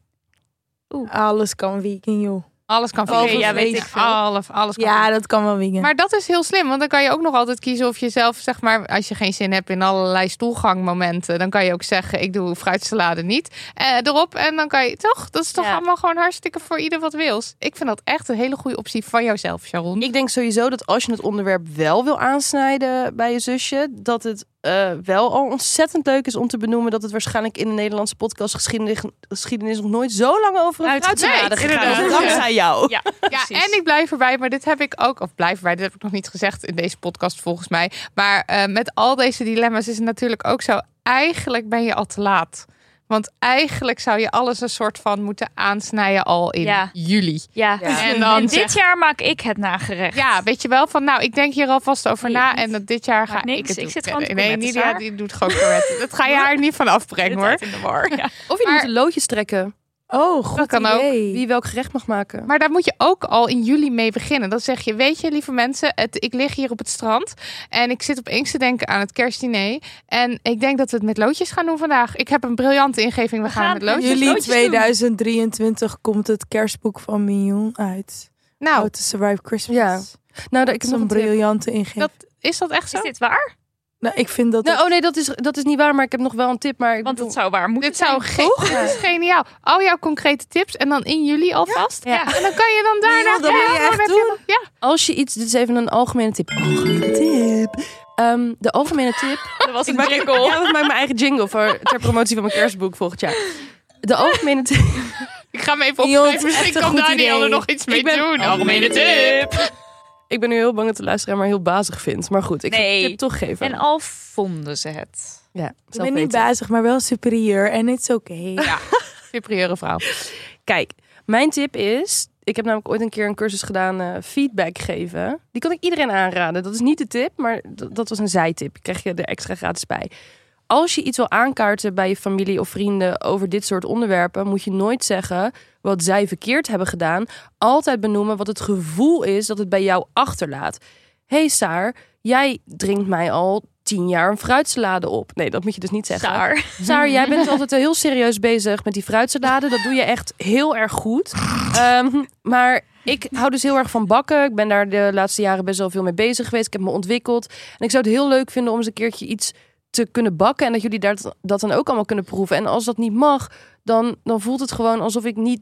Alles kan vegan, joh. Alles kan vegan. ja, weet ik veel. Alles, alles kan Ja, dat kan wel wingen. Maar dat is heel slim, want dan kan je ook nog altijd kiezen of je zelf, zeg maar, als je geen zin hebt in allerlei stoelgangmomenten, dan kan je ook zeggen, ik doe fruitsalade niet eh, erop. En dan kan je toch, dat is toch Ja. allemaal gewoon hartstikke voor ieder wat wils. Ik vind dat echt een hele goede optie van jouzelf, Sharon. Ik denk sowieso dat als je het onderwerp wel wil aansnijden bij je zusje, dat het eh, wel al ontzettend leuk is om te benoemen dat het waarschijnlijk in de Nederlandse podcastgeschiedenis geschiedenis nog nooit zo lang over een Uit- fruitsalade gegaan is. Dankzij jou. Ja, Ja, en ik blijf erbij, maar dit heb ik ook, of blijf erbij, dit heb ik nog niet gezegd in deze podcast volgens mij. Maar eh, met al deze dilemma's is het natuurlijk ook zo, eigenlijk ben je al te laat. Want eigenlijk zou je alles een soort van moeten aansnijden al in Ja. juli. Ja. Ja. En dan En dit zeg- jaar maak ik het nagerecht. Ja, weet je wel van, nou, ik denk hier alvast over na. En dat dit jaar ga ik het Ik doen. zit gewoon Nee, Nidia, die doet gewoon gourmetten. Dat ga je haar niet van afbrengen hoor. in de war. Ja. Of je Maar- moet de loodjes trekken. Oh, goed kan ook. idee. Wie welk gerecht mag maken. Maar daar moet je ook al in juli mee beginnen. Dan zeg je, weet je, lieve mensen, het, ik lig hier op het strand en ik zit opeens te denken aan het kerstdiner. En ik denk dat we het met loodjes gaan doen vandaag. Ik heb een briljante ingeving. We, gaan, gaan het met loodjes. Juli loodjes doen. 2023 komt het kerstboek van Mignon uit. Nou, How to Survive Christmas. Ja. Nou, Dat dat, ik heb een briljante ingeving. dat, is dat echt zo? Is dit waar? Nou, ik vind dat... Nou, oh nee, dat is, dat is niet waar, maar ik heb nog wel een tip. Maar ik Want bedoel- het zou waar moeten Dit zou zijn. ge- dit is geniaal. Al jouw concrete tips en dan in juli alvast. Ja. En dan kan je dan daarna. Dat je Ja, echt doen. je- Ja, als je iets, dit is even een algemene tip. Algemene tip. Ehm, de algemene tip. Dat was een maak, jingle. Ja, ik maak mijn eigen jingle voor, ter promotie van mijn kerstboek volgend jaar. De algemene tip. ik ga hem even opschrijven. Misschien een kan Daniel er nog iets mee Ik ben- doen. Algemene tip. Ik ben nu heel bang dat de luisteraar maar heel bazig vindt. Maar goed, ik ga Nee. de tip toch geven. En al vonden ze het. ja, ik ben niet bazig, maar wel superieur. En it's okay. Ja, superieure vrouw. Kijk, mijn tip is... Ik heb namelijk ooit een keer een cursus gedaan, eh, feedback geven. Die kan ik iedereen aanraden. Dat is niet de tip, maar dat was een zijtip. Krijg je er extra gratis bij. Als je iets wil aankaarten bij je familie of vrienden over dit soort onderwerpen, moet je nooit zeggen wat zij verkeerd hebben gedaan. Altijd benoemen wat het gevoel is dat het bij jou achterlaat. hey Saar, jij drinkt mij al tien jaar een fruitsalade op. Nee, dat moet je dus niet zeggen. Saar. Saar, jij bent altijd heel serieus bezig met die fruitsalade. Dat doe je echt heel erg goed. Ehm, maar ik hou dus heel erg van bakken. Ik ben daar de laatste jaren best wel veel mee bezig geweest. Ik heb me ontwikkeld. En ik zou het heel leuk vinden om eens een keertje iets te kunnen bakken. En dat jullie daar dat dan ook allemaal kunnen proeven. En als dat niet mag, dan, dan voelt het gewoon alsof ik niet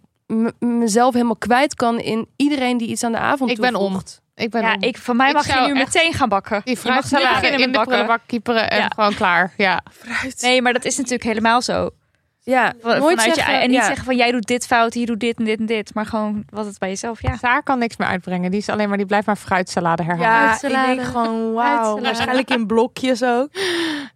mezelf helemaal kwijt kan in iedereen die iets aan de avond Ik ben om. Ik ben Ja, om. ik, van mij Ik mag je nu echt- meteen gaan bakken. Die Je mag nu fruitsalade beginnen in met de bakken. prullenbak kieperen en Ja. gewoon klaar. Ja. Nee, maar dat is natuurlijk helemaal zo. Ja, Van- nooit Vanuit zeggen, je, en niet ja. zeggen van jij doet dit fout, je doet dit en dit en dit. Maar gewoon wat het bij jezelf, ja. Daar kan niks meer uitbrengen. Die is alleen maar die blijft maar fruitsalade herhalen. Ja, ik denk gewoon wauw. Waarschijnlijk in blokjes ook.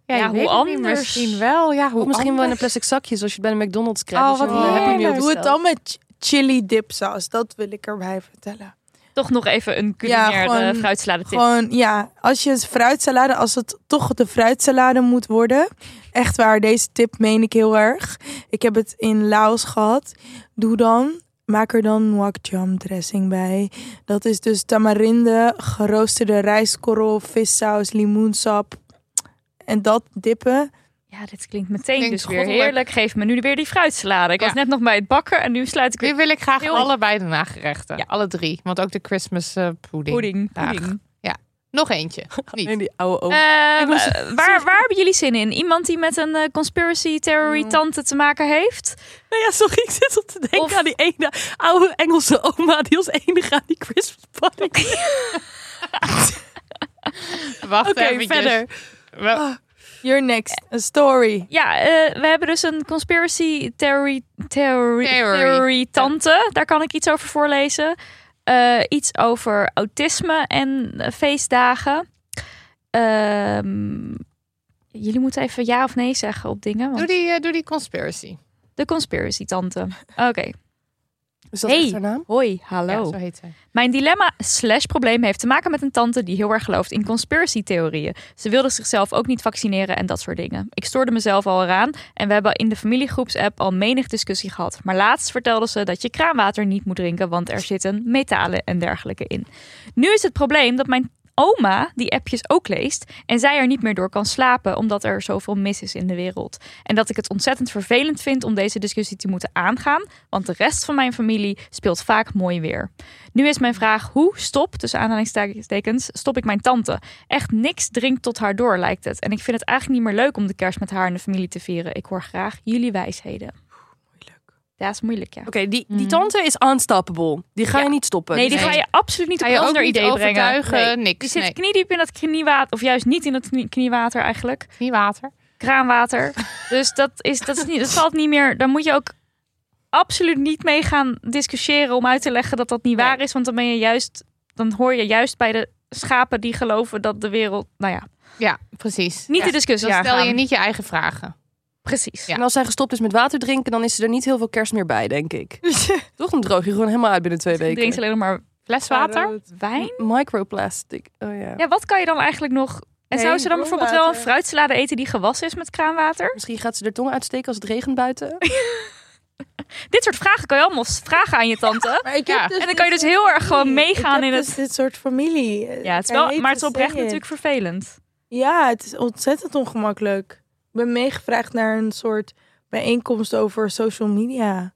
Ja, Ja, hoe niet, anders? Misschien wel. Ja, hoe Of misschien wel in een plastic zakje, zoals je het bij de McDonald's krijgt. Oh, wat een Happy Meal heerlijk. Doe het dan met ch- chili dipsaus. Dat wil ik erbij vertellen. Toch nog even een culinaire gewoon- fruitsalade tip. Gewoon, ja, als je het fruitsalade, als het toch de fruitsalade moet worden. Echt waar, deze tip meen ik heel erg. Ik heb het in Laos gehad. Doe dan, maak er dan wok jam dressing bij. Dat is dus tamarinde, geroosterde rijstkorrel, vissaus, limoensap. En dat dippen. Ja, dit klinkt meteen Klinkt dus weer goddelijk. heerlijk. Geef me nu weer die fruitsalade. Ik Ja. was net nog bij het bakken en nu sluit ik Nu weer wil ik graag Heel- allebei de nagerechten. Ja. Alle drie. Want ook de Christmas eh, pudding. pudding. Pudding. Nog eentje. Niet. Die oude oom. Moest- eh, waar, waar hebben jullie zin in? Iemand die met een eh, conspiracy theory Mm. tante te maken heeft? Nou ja, sorry, ik zit op te denken Of- aan die ene oude Engelse oma die als enige aan die Christmas pudding. Wacht eventjes. verder. Wel- You're next. A story. Ja, eh, we hebben dus een conspiracy theory, theory, Theory. theory tante. Daar kan ik iets over voorlezen. Eh, iets over autisme en eh, feestdagen. Ehm, jullie moeten even ja of nee zeggen op dingen. Doe Want die, eh, doe die conspiracy. de conspiracy tante. Oké. Is dat Hey. echt haar naam? Hoi, hallo. Ja, zo heet zij. Mijn dilemma slash probleem heeft te maken met een tante die heel erg gelooft in conspiracy theorieën. Ze wilde zichzelf ook niet vaccineren en dat soort dingen. Ik stoorde mezelf al eraan en we hebben in de familiegroepsapp al menig discussie gehad. Maar laatst vertelde ze dat je kraanwater niet moet drinken, want er zitten metalen en dergelijke in. Nu is het probleem dat mijn oma die appjes ook leest en zij er niet meer door kan slapen omdat er zoveel mis is in de wereld. En dat ik het ontzettend vervelend vind om deze discussie te moeten aangaan, want de rest van mijn familie speelt vaak mooi weer. Nu is mijn vraag hoe stop, tussen aanhalingstekens, stop ik mijn tante? Echt niks dringt tot haar door lijkt het. En ik vind het eigenlijk niet meer leuk om de kerst met haar en de familie te vieren. Ik hoor graag jullie wijsheden. Ja, is moeilijk, ja. Oké, die, die tante is unstoppable. Die ga je niet stoppen. Nee, die ga je absoluut niet op je ander idee brengen. overtuigen, Nee. niks, Die zit nee. kniediep in het kniewater, of juist niet in het knie- kniewater eigenlijk. Niet water. Kraanwater. dus dat, is, dat, is niet, dat valt niet meer. Daar moet je ook absoluut niet mee gaan discussiëren om uit te leggen dat dat niet waar is. Want dan ben je juist, dan hoor je juist bij de schapen die geloven dat de wereld, nou ja, Ja, precies. niet Ja. de discussie Dan stel je niet je eigen vragen. Precies. Ja. En als zij gestopt is met water drinken, dan is er niet heel veel kerst meer bij, denk ik. Toch? Dan droog je gewoon helemaal uit binnen twee Je drinkt weken. alleen nog maar Fles water? wijn. Microplastic. Oh ja. Ja, wat kan je dan eigenlijk nog... En Nee, zou ze dan bijvoorbeeld wel een fruitsalade eten die gewassen is met kraanwater? Misschien gaat ze er tong uitsteken als het regent buiten. Dit soort vragen kan je allemaal vragen aan je tante. Maar ik Ja. heb dus En dan kan je dus heel erg gewoon meegaan ik in heb het- dus dit soort familie. Ja, het is wel, maar het is oprecht natuurlijk vervelend. Ja, het is ontzettend ongemakkelijk. Ik ben meegevraagd naar een soort bijeenkomst over social media.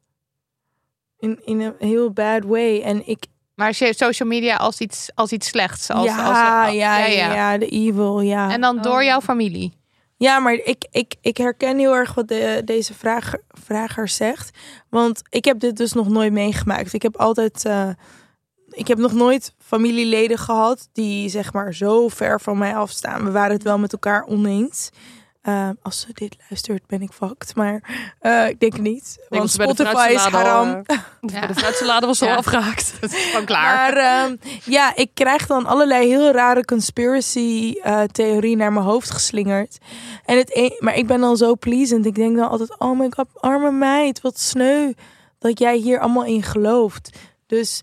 In, in een heel bad way. En ik... Maar je social media als iets, als iets slechts. Als, ja, als, ja, ja, ja, de evil, ja. En dan door Oh. jouw familie. Ja, maar ik, ik, ik herken heel erg wat de, deze vrager, vrager zegt. Want ik heb dit dus nog nooit meegemaakt. Ik heb altijd... eh, ik heb nog nooit familieleden gehad die zeg maar zo ver van mij afstaan. We waren het wel met elkaar oneens. Eh, als ze dit luistert, ben ik fucked. Maar eh, ik denk het niet. Want was bij de Spotify is al, haram. eh, de fruitsalade was al Ja. afgehaakt. Dat is gewoon klaar. Maar ehm, ja, ik krijg dan allerlei heel rare conspiracy eh theorieën naar mijn hoofd geslingerd. En het een, maar ik ben dan zo pleasant. Ik denk dan altijd, oh my god, arme meid, wat sneu dat jij hier allemaal in gelooft. Dus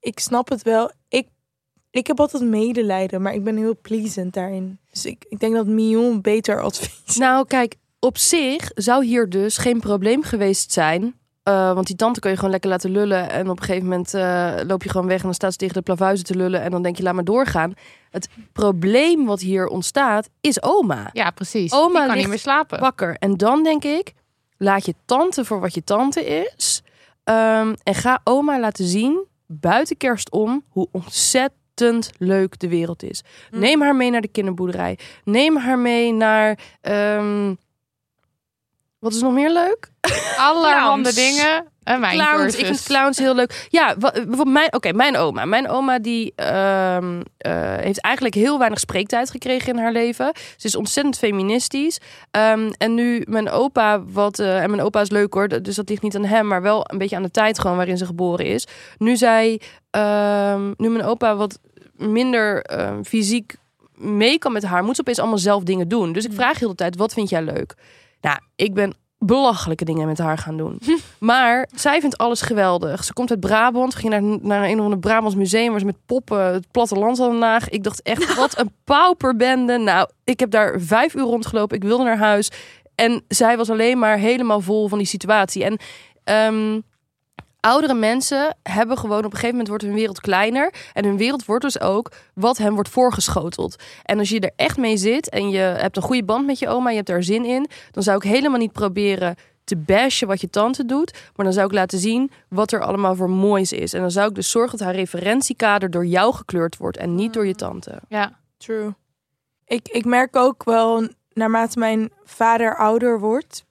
ik snap het wel. Ik, ik heb altijd medelijden, maar ik ben heel pleasant daarin. Dus ik, ik denk dat Mion beter advies. Nou, kijk, op zich zou hier dus geen probleem geweest zijn. Eh, want die tante kun je gewoon lekker laten lullen. En op een gegeven moment eh, loop je gewoon weg en dan staat ze tegen de plavuizen te lullen. En dan denk je, laat maar doorgaan. Het probleem wat hier ontstaat, is oma. Ja, precies. Oma Die kan ligt niet meer slapen. Wakker. En dan denk ik, laat je tante voor wat je tante is. Ehm, en ga oma laten zien, buiten kerst om, hoe ontzettend leuk de wereld is. Neem haar mee naar de kinderboerderij. Neem haar mee naar... ehm, wat is nog meer leuk? Allerhande dingen. En mijn clowns. Ik vind clowns heel leuk. Ja, bijvoorbeeld mijn, oké, mijn oma. Mijn oma die ehm, eh, heeft eigenlijk heel weinig spreektijd gekregen in haar leven. Ze is ontzettend feministisch. Ehm, en nu mijn opa, wat, eh, en mijn opa is leuk hoor, dus dat ligt niet aan hem, maar wel een beetje aan de tijd gewoon waarin ze geboren is. Nu zij, ehm, nu mijn opa wat minder fysiek mee kan met haar, moet ze opeens allemaal zelf dingen doen. Dus ik vraag heel de tijd, wat vind jij leuk? Nou, ik ben belachelijke dingen met haar gaan doen. Maar zij vindt alles geweldig. Ze komt uit Brabant. We gingen naar, naar een of ander Brabants museum waar ze met poppen het platteland hadden naag. Ik dacht echt, wat een pauperbende. Nou, ik heb daar vijf uur rondgelopen. Ik wilde naar huis. En zij was alleen maar helemaal vol van die situatie. En ehm, oudere mensen hebben gewoon op een gegeven moment wordt hun wereld kleiner. En hun wereld wordt dus ook wat hen wordt voorgeschoteld. En als je er echt mee zit en je hebt een goede band met je oma, je hebt daar zin in, dan zou ik helemaal niet proberen te bashen wat je tante doet. Maar dan zou ik laten zien wat er allemaal voor moois is. En dan zou ik dus zorgen dat haar referentiekader door jou gekleurd wordt en niet door je tante. Ja. True. Ik, ik merk ook wel, naarmate mijn vader ouder wordt,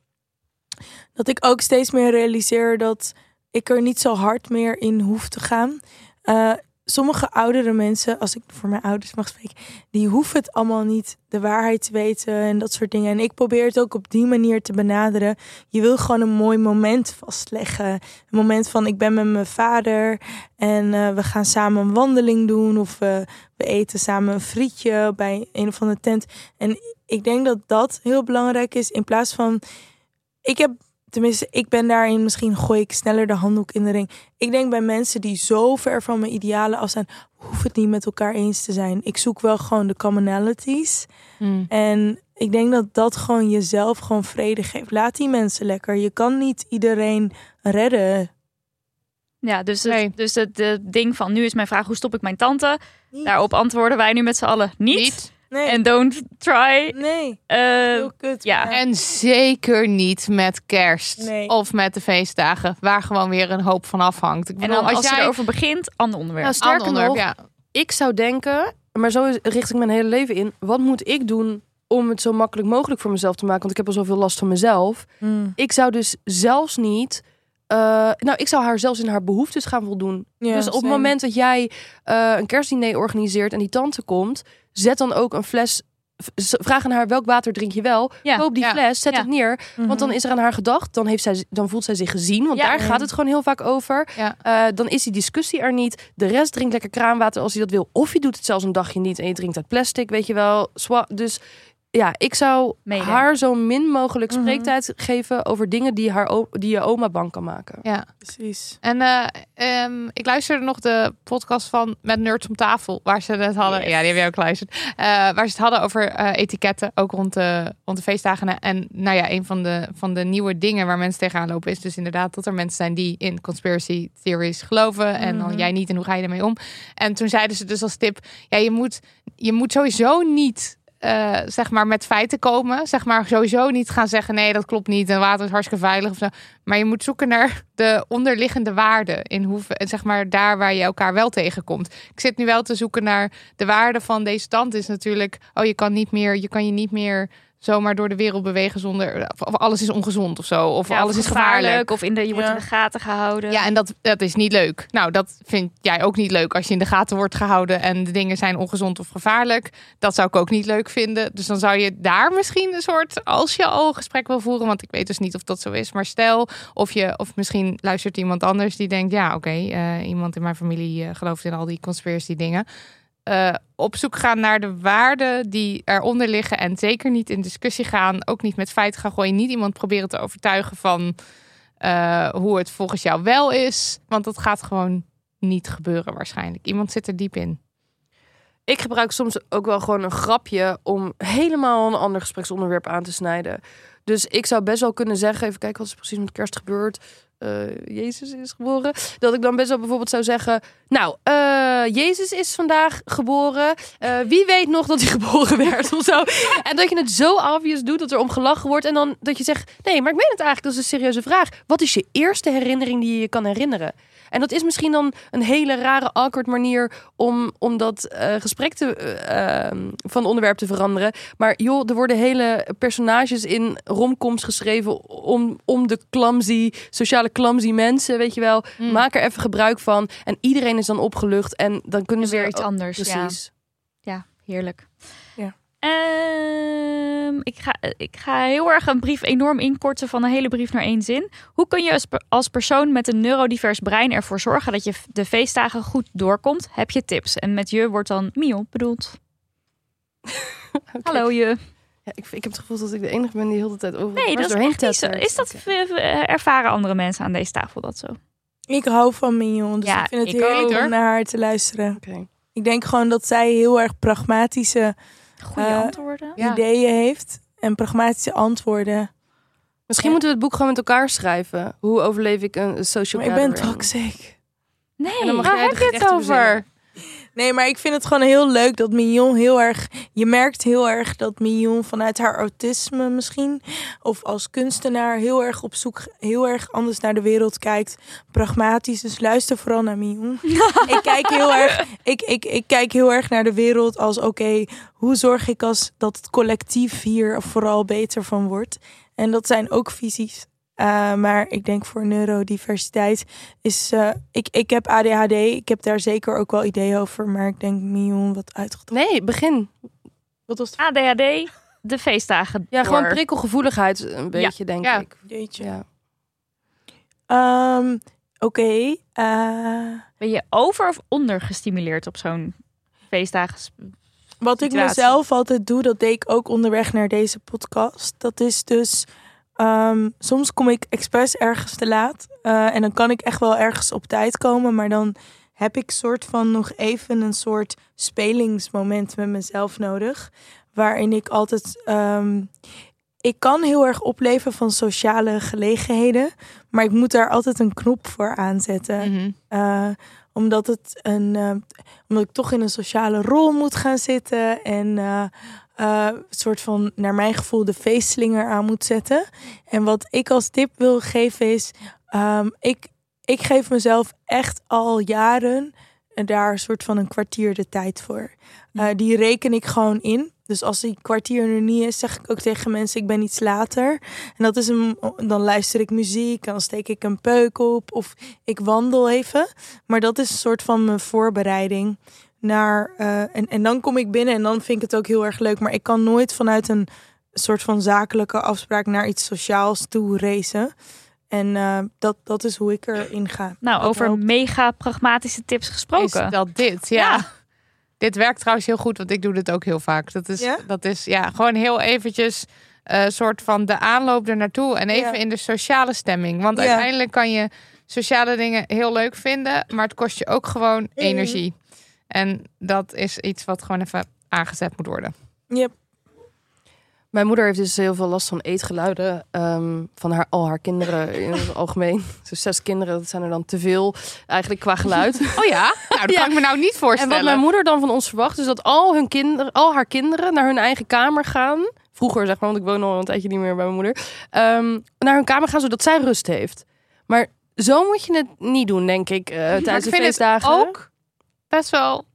dat ik ook steeds meer realiseer dat ik er niet zo hard meer in hoef te gaan. Eh, sommige oudere mensen, als ik voor mijn ouders mag spreken, die hoeven het allemaal niet de waarheid te weten en dat soort dingen. En ik probeer het ook op die manier te benaderen. Je wil gewoon een mooi moment vastleggen. Een moment van ik ben met mijn vader en eh, we gaan samen een wandeling doen of we we eten samen een frietje bij een of andere tent. En ik denk dat dat heel belangrijk is in plaats van ik heb tenminste ik ben daarin misschien gooi ik sneller de handdoek in de ring. Ik denk bij mensen die zo ver van mijn idealen af zijn, hoef het niet met elkaar eens te zijn. Ik zoek wel gewoon de commonalities. En ik denk dat dat gewoon jezelf gewoon vrede geeft. Laat die mensen lekker. Je kan niet iedereen redden. Ja, dus, het, Nee. dus het de ding van nu is mijn vraag, hoe stop ik mijn tante? Daarop antwoorden wij nu met z'n allen niet. Niet. Nee, En don't try. nee. Eh, Heel kut. ja. maar- En zeker niet met kerst Nee. of met de feestdagen, waar gewoon weer een hoop van afhangt. Ik en bedoel, dan als, je jij erover begint, ander onderwerp. Nou, sterker ander onderwerp, nog, ja. ik zou denken, maar zo richt ik mijn hele leven in. Wat moet ik doen om het zo makkelijk mogelijk voor mezelf te maken? Want ik heb al zoveel last van mezelf. Mm. Ik zou dus zelfs niet. Eh, nou, ik zou haar zelfs in haar behoeftes gaan voldoen. Ja, dus op het moment dat jij eh, een kerstdiner organiseert en die tante komt, zet dan ook een fles. Vraag aan haar welk water drink je wel. Ja. Koop die Ja. fles, zet het neer. Want dan is er aan haar gedacht. Dan, heeft zij, dan voelt zij zich gezien. Want daar gaat het gewoon heel vaak over. Eh, dan is die discussie er niet. De rest drinkt lekker kraanwater als hij dat wil. Of je doet het zelfs een dagje niet en je drinkt uit plastic, weet je wel. Dus ja, ik zou haar zo min mogelijk Mhm. spreektijd geven over dingen die, haar die je oma bang kan maken. ja. Precies. En eh, ehm, ik luisterde nog de podcast van Met Nerds om tafel, waar ze het hadden. Ja, die heb jij ook geluisterd. Eh, waar ze het hadden over eh, etiketten, ook rond de, rond de feestdagen. En nou ja, een van de, van de nieuwe dingen waar mensen tegenaan lopen, is dus inderdaad dat er mensen zijn die in conspiracy theories geloven. En dan Mhm. jij niet en hoe ga je ermee om? En toen zeiden ze dus als tip: ja, je moet, je moet sowieso niet. Eh, zeg maar met feiten komen. Zeg maar sowieso niet gaan zeggen: nee, dat klopt niet. En water is hartstikke veilig of zo. Maar je moet zoeken naar de onderliggende waarden. In hoeveel, zeg maar daar waar je elkaar wel tegenkomt. Ik zit nu wel te zoeken naar de waarde van deze stand. Is natuurlijk: oh, je kan niet meer, je kan je niet meer zomaar door de wereld bewegen zonder. Of alles is ongezond of zo. Of Ja, alles is gevaarlijk. Of in de, je wordt Ja. in de gaten gehouden. Ja, en dat, dat is niet leuk. Nou, dat vind jij ook niet leuk als je in de gaten wordt gehouden en de dingen zijn ongezond of gevaarlijk. Dat zou ik ook niet leuk vinden. Dus dan zou je daar misschien een soort, als je al een gesprek wil voeren, want ik weet dus niet of dat zo is, maar stel of je, of misschien luistert iemand anders die denkt, ja, oké, eh, iemand in mijn familie eh, gelooft in al die conspiracy dingen. Eh, op zoek gaan naar de waarden die eronder liggen en zeker niet in discussie gaan, ook niet met feiten gaan gooien, niet iemand proberen te overtuigen van eh, hoe het volgens jou wel is. Want dat gaat gewoon niet gebeuren waarschijnlijk. Iemand zit er diep in. Ik gebruik soms ook wel gewoon een grapje om helemaal een ander gespreksonderwerp aan te snijden. Dus ik zou best wel kunnen zeggen, even kijken wat is precies met kerst gebeurd. Eh, Jezus is geboren. Dat ik dan best wel bijvoorbeeld zou zeggen, nou, eh, Jezus is vandaag geboren. Eh, wie weet nog dat hij geboren werd of zo. En dat je het zo obvious doet dat er om gelachen wordt. En dan dat je zegt, nee, maar ik meen het eigenlijk, dat is een serieuze vraag. Wat is je eerste herinnering die je je kan herinneren? En dat is misschien dan een hele rare, awkward manier om, om dat eh, gesprek te, eh, ehm, van onderwerp te veranderen. Maar joh, er worden hele personages in romcoms geschreven om, om de clumsy, sociale clumsy mensen, weet je wel. Mm. Maak er even gebruik van. En iedereen is dan opgelucht. En dan kunnen ze weer iets anders. Ja. Precies. Ja, heerlijk. Ehm, ik, ga, ik ga heel erg een brief enorm inkorten van een hele brief naar één zin. Hoe kun je als, per- als persoon met een neurodivers brein ervoor zorgen dat je de feestdagen goed doorkomt? Heb je tips? En met je wordt dan Miel bedoeld. Hallo je. Ja, ik, ik heb het gevoel dat ik de enige ben die de hele tijd over Nee, dat is doorheen echt niet zo. tettert. Is dat, ervaren andere mensen aan deze tafel dat zo? Ik hou van Mignon, dus Ja, ik vind het ik heerlijk om naar haar te luisteren. Oké. Ik denk gewoon dat zij heel erg pragmatische Goede Eh, antwoorden. Ja. ideeën heeft en pragmatische antwoorden. Misschien moeten we het boek gewoon met elkaar schrijven. Hoe overleef ik een social Maar ik ben toxic. Nee, Waar heb je het over? Nee, maar ik vind het gewoon heel leuk dat Mignon heel erg... Je merkt heel erg dat Mignon vanuit haar autisme misschien... of als kunstenaar heel erg op zoek... heel erg anders naar de wereld kijkt. Pragmatisch, dus luister vooral naar Mignon. ik, kijk heel erg, ik, ik, ik kijk heel erg naar de wereld als... oké, hoe zorg ik als dat het collectief hier vooral beter van wordt? En dat zijn ook visies. Uh, maar ik denk voor neurodiversiteit is... Uh, ik, ik heb ADHD, ik heb daar zeker ook wel ideeën over. Maar ik denk Mion wat uitgedacht. Nee, begin. Wat was het ADHD, de feestdagen Ja, door. gewoon prikkelgevoeligheid een beetje, denk Ja. ik. Jeetje. Ja. Um, Oké. uh, Ben je over of onder gestimuleerd op zo'n feestdagen? wat ik mezelf altijd doe, dat deed ik ook onderweg naar deze podcast. Dat is dus... Um, soms kom ik expres ergens te laat. Uh, en dan kan ik echt wel ergens op tijd komen. Maar dan heb ik soort van nog even een soort spelingsmoment met mezelf nodig. Waarin ik altijd... Um, ik kan heel erg opleven van sociale gelegenheden, maar ik moet daar altijd een knop voor aanzetten. Mhm. Eh, omdat, het een, eh, omdat ik toch in een sociale rol moet gaan zitten. En een soort van, naar mijn gevoel, de feestslinger aan moet zetten. En wat ik als tip wil geven is... ehm, ik, ik geef mezelf echt al jaren daar een soort van een kwartier de tijd voor. Eh, die reken ik gewoon in. Dus als die kwartier er niet is, zeg ik ook tegen mensen: ik ben iets later. En dat is een, dan luister ik muziek, dan steek ik een peuk op of ik wandel even. Maar dat is een soort van mijn voorbereiding naar. eh, en, en dan kom ik binnen en dan vind ik het ook heel erg leuk. Maar ik kan nooit vanuit een soort van zakelijke afspraak naar iets sociaals toe racen. En eh, dat, dat is hoe ik erin ga. Nou, Dat over helpt. mega pragmatische tips gesproken. Is dat dit? Ja. Ja. Dit werkt trouwens heel goed, want ik doe dit ook heel vaak. Dat is, Ja? dat is ja, gewoon heel eventjes een soort van de aanloop er naartoe. En even Ja. in de sociale stemming. Want Ja. uiteindelijk kan je sociale dingen heel leuk vinden, maar het kost je ook gewoon energie. En dat is iets wat gewoon even aangezet moet worden. Yep. Mijn moeder heeft dus heel veel last van eetgeluiden ehm, van haar, al haar kinderen in het algemeen. Zo zes kinderen, dat zijn er dan te veel eigenlijk qua geluid. Oh ja? Nou, dat Ja. kan ik me nou niet en voorstellen. wat mijn moeder dan van ons verwacht, is dat al, hun kinderen, al haar kinderen naar hun eigen kamer gaan. Vroeger zeg maar, want ik woon al een tijdje niet meer bij mijn moeder. ehm, naar hun kamer gaan, zodat zij rust heeft. Maar zo moet je het niet doen, denk ik, eh, Maar tijdens ik de vind het feestdagen. ook best wel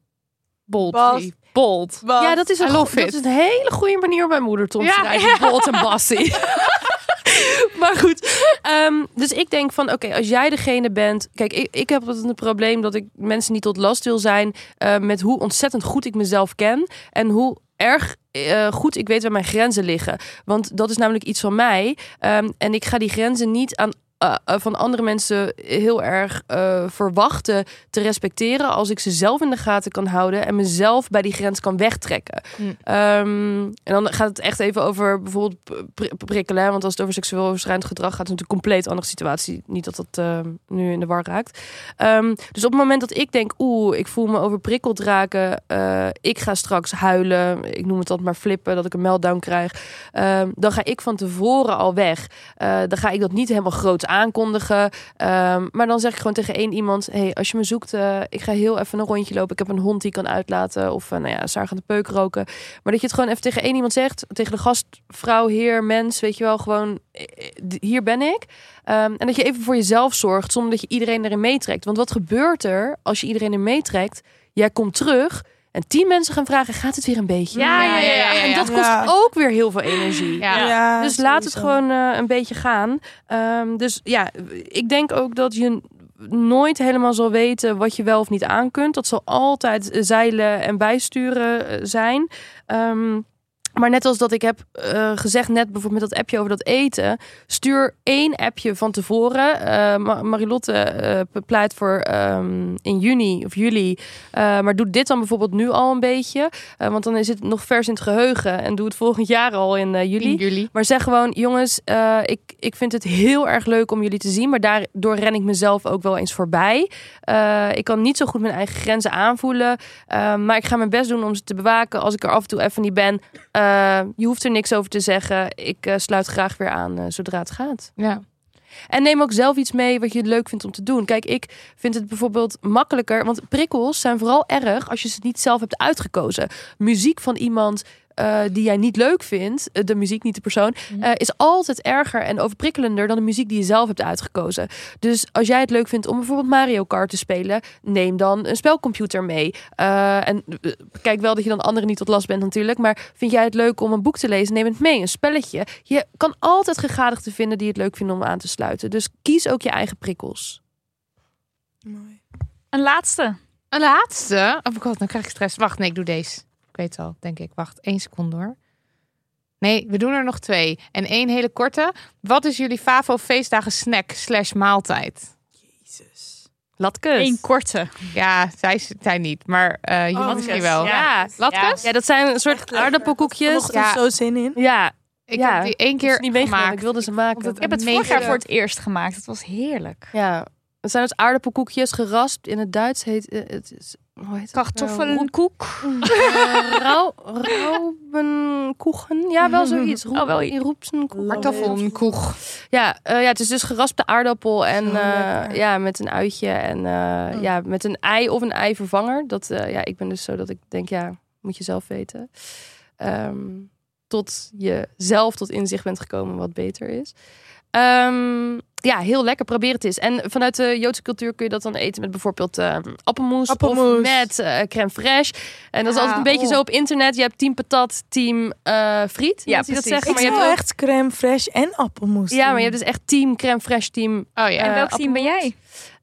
bold. Bas. Bold. Ja, dat is, een, dat is een hele goede manier om mijn moeder te Ja. omschrijven. Bolt en Bassie. maar goed. ehm, dus ik denk van, oké, als jij degene bent... Kijk, ik, ik heb het een probleem dat ik mensen niet tot last wil zijn... eh, met hoe ontzettend goed ik mezelf ken. En hoe erg eh, goed ik weet waar mijn grenzen liggen. Want dat is namelijk iets van mij. Ehm, en ik ga die grenzen niet aan... eh, eh, van andere mensen heel erg eh, verwachten te respecteren als ik ze zelf in de gaten kan houden en mezelf bij die grens kan wegtrekken. Mm. Ehm, en dan gaat het echt even over bijvoorbeeld pri- prikkelen. hè, Want als het over seksueel overschrijdend gedrag gaat, is het een compleet andere situatie. Niet dat dat nu in de war raakt. Ehm, dus op het moment dat ik denk, oeh, ik voel me overprikkeld raken. ik ga straks huilen. Ik noem het dat maar flippen, dat ik een meltdown krijg. ehm, dan ga ik van tevoren al weg. Dan ga ik dat niet helemaal groot aankondigen. Ehm, maar dan zeg ik gewoon tegen één iemand: hey, als je me zoekt, eh, ik ga heel even een rondje lopen. Ik heb een hond die kan uitlaten. Of uh, nou ja, gaat de peuk roken. Maar dat je het gewoon even tegen één iemand zegt. Tegen de gastvrouw, heer, mens, weet je wel, gewoon eh, hier ben ik. Ehm, en dat je even voor jezelf zorgt, zonder dat je iedereen erin meetrekt. Want wat gebeurt er als je iedereen erin meetrekt? Jij komt terug. En tien mensen gaan vragen, gaat het weer een beetje? Ja, ja, ja, ja, ja. En dat kost Ja. ook weer heel veel energie. Ja. Ja, Dus laat het gewoon eh, een beetje gaan. Ehm, dus ja, ik denk ook dat je nooit helemaal zal weten wat je wel of niet aan kunt. Dat zal altijd eh, zeilen en bijsturen eh, zijn. Ehm, maar net als dat ik heb eh, gezegd, net bijvoorbeeld met dat appje over dat eten. Stuur één appje van tevoren. Eh, Ma- Marilotte eh, pleit voor ehm, in juni of juli. Maar doe dit dan bijvoorbeeld nu al een beetje. Want dan is het nog vers in het geheugen. En doe het volgend jaar al in juli. In juli. Maar zeg gewoon, jongens, ik, ik vind het heel erg leuk om jullie te zien. Maar daardoor ren ik mezelf ook wel eens voorbij. Ik kan niet zo goed mijn eigen grenzen aanvoelen. Maar ik ga mijn best doen om ze te bewaken. Als ik er af en toe even niet ben. Eh, je hoeft er niks over te zeggen. Ik eh, sluit graag weer aan eh, zodra het gaat. Ja. En neem ook zelf iets mee wat je leuk vindt om te doen. Kijk, ik vind het bijvoorbeeld makkelijker. Want prikkels zijn vooral erg als je ze niet zelf hebt uitgekozen. Muziek van iemand eh, die jij niet leuk vindt, eh, de muziek, niet de persoon, eh, is altijd erger en overprikkelender dan de muziek die je zelf hebt uitgekozen. Dus als jij het leuk vindt om bijvoorbeeld Mario Kart te spelen, neem dan een spelcomputer mee. Eh, en kijk wel dat je dan anderen niet tot last bent natuurlijk. Maar vind jij het leuk om een boek te lezen, neem het mee, een spelletje. Je kan altijd gegadigden vinden die het leuk vinden om aan te sluiten. Dus kies ook je eigen prikkels. Mooi. Een laatste. Een laatste. Oh god, dan krijg ik stress. Wacht, nee, ik doe deze. Ik weet het al, denk ik. Wacht, één seconde hoor. Nee, we doen er nog twee. En één hele korte. Wat is jullie favo feestdagen snack slash maaltijd? Jezus. Latkes. Eén korte. Ja, zij, zij niet. Maar eh jullie Oh, misschien wel. Ja. Latkes? Ja, dat zijn een soort aardappelkoekjes. Ja. zo zin in. Ja, Ik Ja, heb die één ik keer niet meegemaakt. gemaakt. Ik wilde ze maken. Want het- Ik heb het vorig jaar voor het eerst gemaakt. Het was heerlijk. Ja, het zijn dus aardappelkoekjes geraspt. In het Duits heet eh, het Kartoffelkoek. Eh, rau, rauben, roepsenkoegen. Ja, wel zoiets. Roep, Oh, wel-. Kartoffelkoeg. Ja, eh, ja, het is dus geraspte aardappel en eh, ja, met een uitje en eh, Mm. ja, met een ei of een eivervanger. Dat, eh, ja, ik ben dus zo dat ik denk, ja, moet je zelf weten. Ehm, tot je zelf tot inzicht bent gekomen wat beter is. Ehm, ja, heel lekker. Probeer het eens. En vanuit de Joodse cultuur kun je dat dan eten met bijvoorbeeld appelmoes, Appelmoes. of met eh, crème fraîche. En dat is Ja, altijd een beetje oh. zo op internet. Je hebt team patat, team eh friet. Ja, die dat precies. zeggen. Ik Maar je hebt ook, echt crème fraîche en appelmoes ja, maar je hebt dus echt team crème fraîche, team Oh ja. En Eh, welk team ben jij?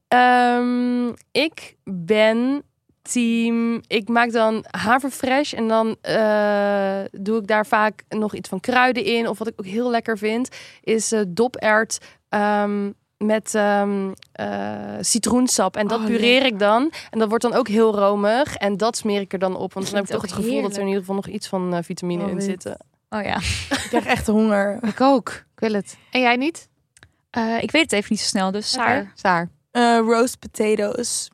Ehm, ik ben team. Ik maak dan haverfresh en dan eh, doe ik daar vaak nog iets van kruiden in. Of wat ik ook heel lekker vind, is eh dopert ehm, met ehm, eh, citroensap. En dat Oh, pureer ik dan. En dat wordt dan ook heel romig. En dat smeer ik er dan op. Want dan heb ik toch het gevoel dat er in ieder geval nog iets van eh, vitamine Oh, in weet. zitten. Oh ja. Ik krijg echt honger. Ik ook. Ik wil het. En jij niet? Eh, ik weet het even niet zo snel, dus Saar. Oké. Saar. Eh roast potatoes.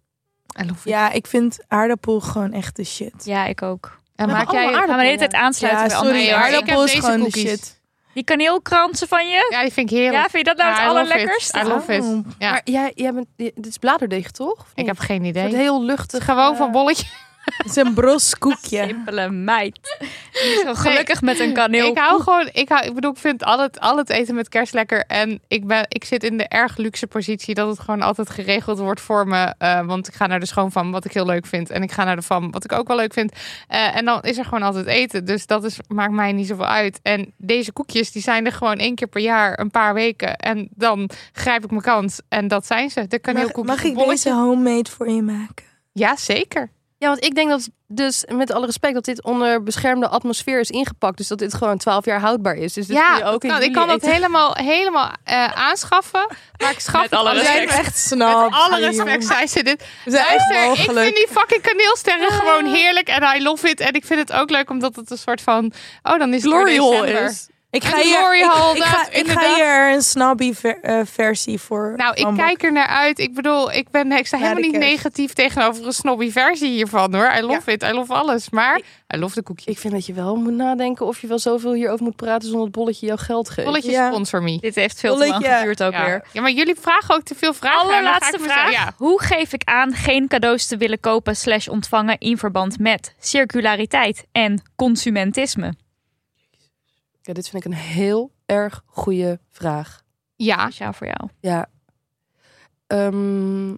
Ja, ik vind aardappel gewoon echt de shit. Ja, ik ook. En maak jij... Gaan we de hele tijd aansluiten Ja, bij sorry, andere aardappel is gewoon de shit. Die kaneelkransen van je? Ja, die vind ik heerlijk. Ja, vind je dat nou het I love it. allerlekkerste? I love it. Oh. Ja. Maar jij, jij bent, dit is bladerdeeg, toch? Of Ik niet? heb geen Het idee. wordt heel luchtig. Gewoon eh, van bolletje. Het is een bros koekje. Simpele meid. Die is zo gelukkig met een kaneel. Ik hou gewoon, ik, hou, ik bedoel, ik vind al het, al het eten met kerst lekker. En ik, ben, ik zit in de erg luxe positie dat het gewoon altijd geregeld wordt voor me. Eh, want ik ga naar de schoonfam, wat ik heel leuk vind. En ik ga naar de fam, wat ik ook wel leuk vind. Eh, en dan is er gewoon altijd eten. Dus dat is, maakt mij niet zoveel uit. En deze koekjes, die zijn er gewoon één keer per jaar, een paar weken. En dan grijp ik mijn kans. En dat zijn ze. De Mag, kaneelkoekjes. mag met ik deze homemade voor je maken? Ja, zeker. Ja, want ik denk dat dus met alle respect dat dit onder beschermde atmosfeer is ingepakt. Dus dat dit gewoon 12 jaar houdbaar is. Dus dit kun Ja, je ook in ik kan dat helemaal, helemaal eh, aanschaffen. Maar ik schaf Met alle respect. echt snap. Met alle respect zei ze dit. Luister, ik vind die fucking kaneelsterren gewoon heerlijk en I love it. En ik vind het ook leuk omdat het een soort van... Oh, dan is het Glory hole is. Ik ga hier, ik, ga, ik ga hier een snobby ver- eh, versie voor. Nou, ik kijk er naar uit. Ik bedoel, ik, ben, ik sta Ja, helemaal niet kerst. negatief tegenover een snobby versie hiervan hoor. I love it, I love alles. Maar I love de koekjes. Ik vind dat je wel moet nadenken of je wel zoveel hierover moet praten zonder het bolletje jouw geld geeft. Bolletje Ja. sponsor me. Dit heeft veel te lang geduurd ook Ja. weer. ja, maar jullie vragen ook te veel vragen. Allerlaatste vraag. Ja. Hoe geef ik aan geen cadeaus te willen kopen slash ontvangen in verband met circulariteit en consumentisme? Ja, dit vind ik een heel erg goede vraag. ja, Speciaal voor jou. Ja. Ehm,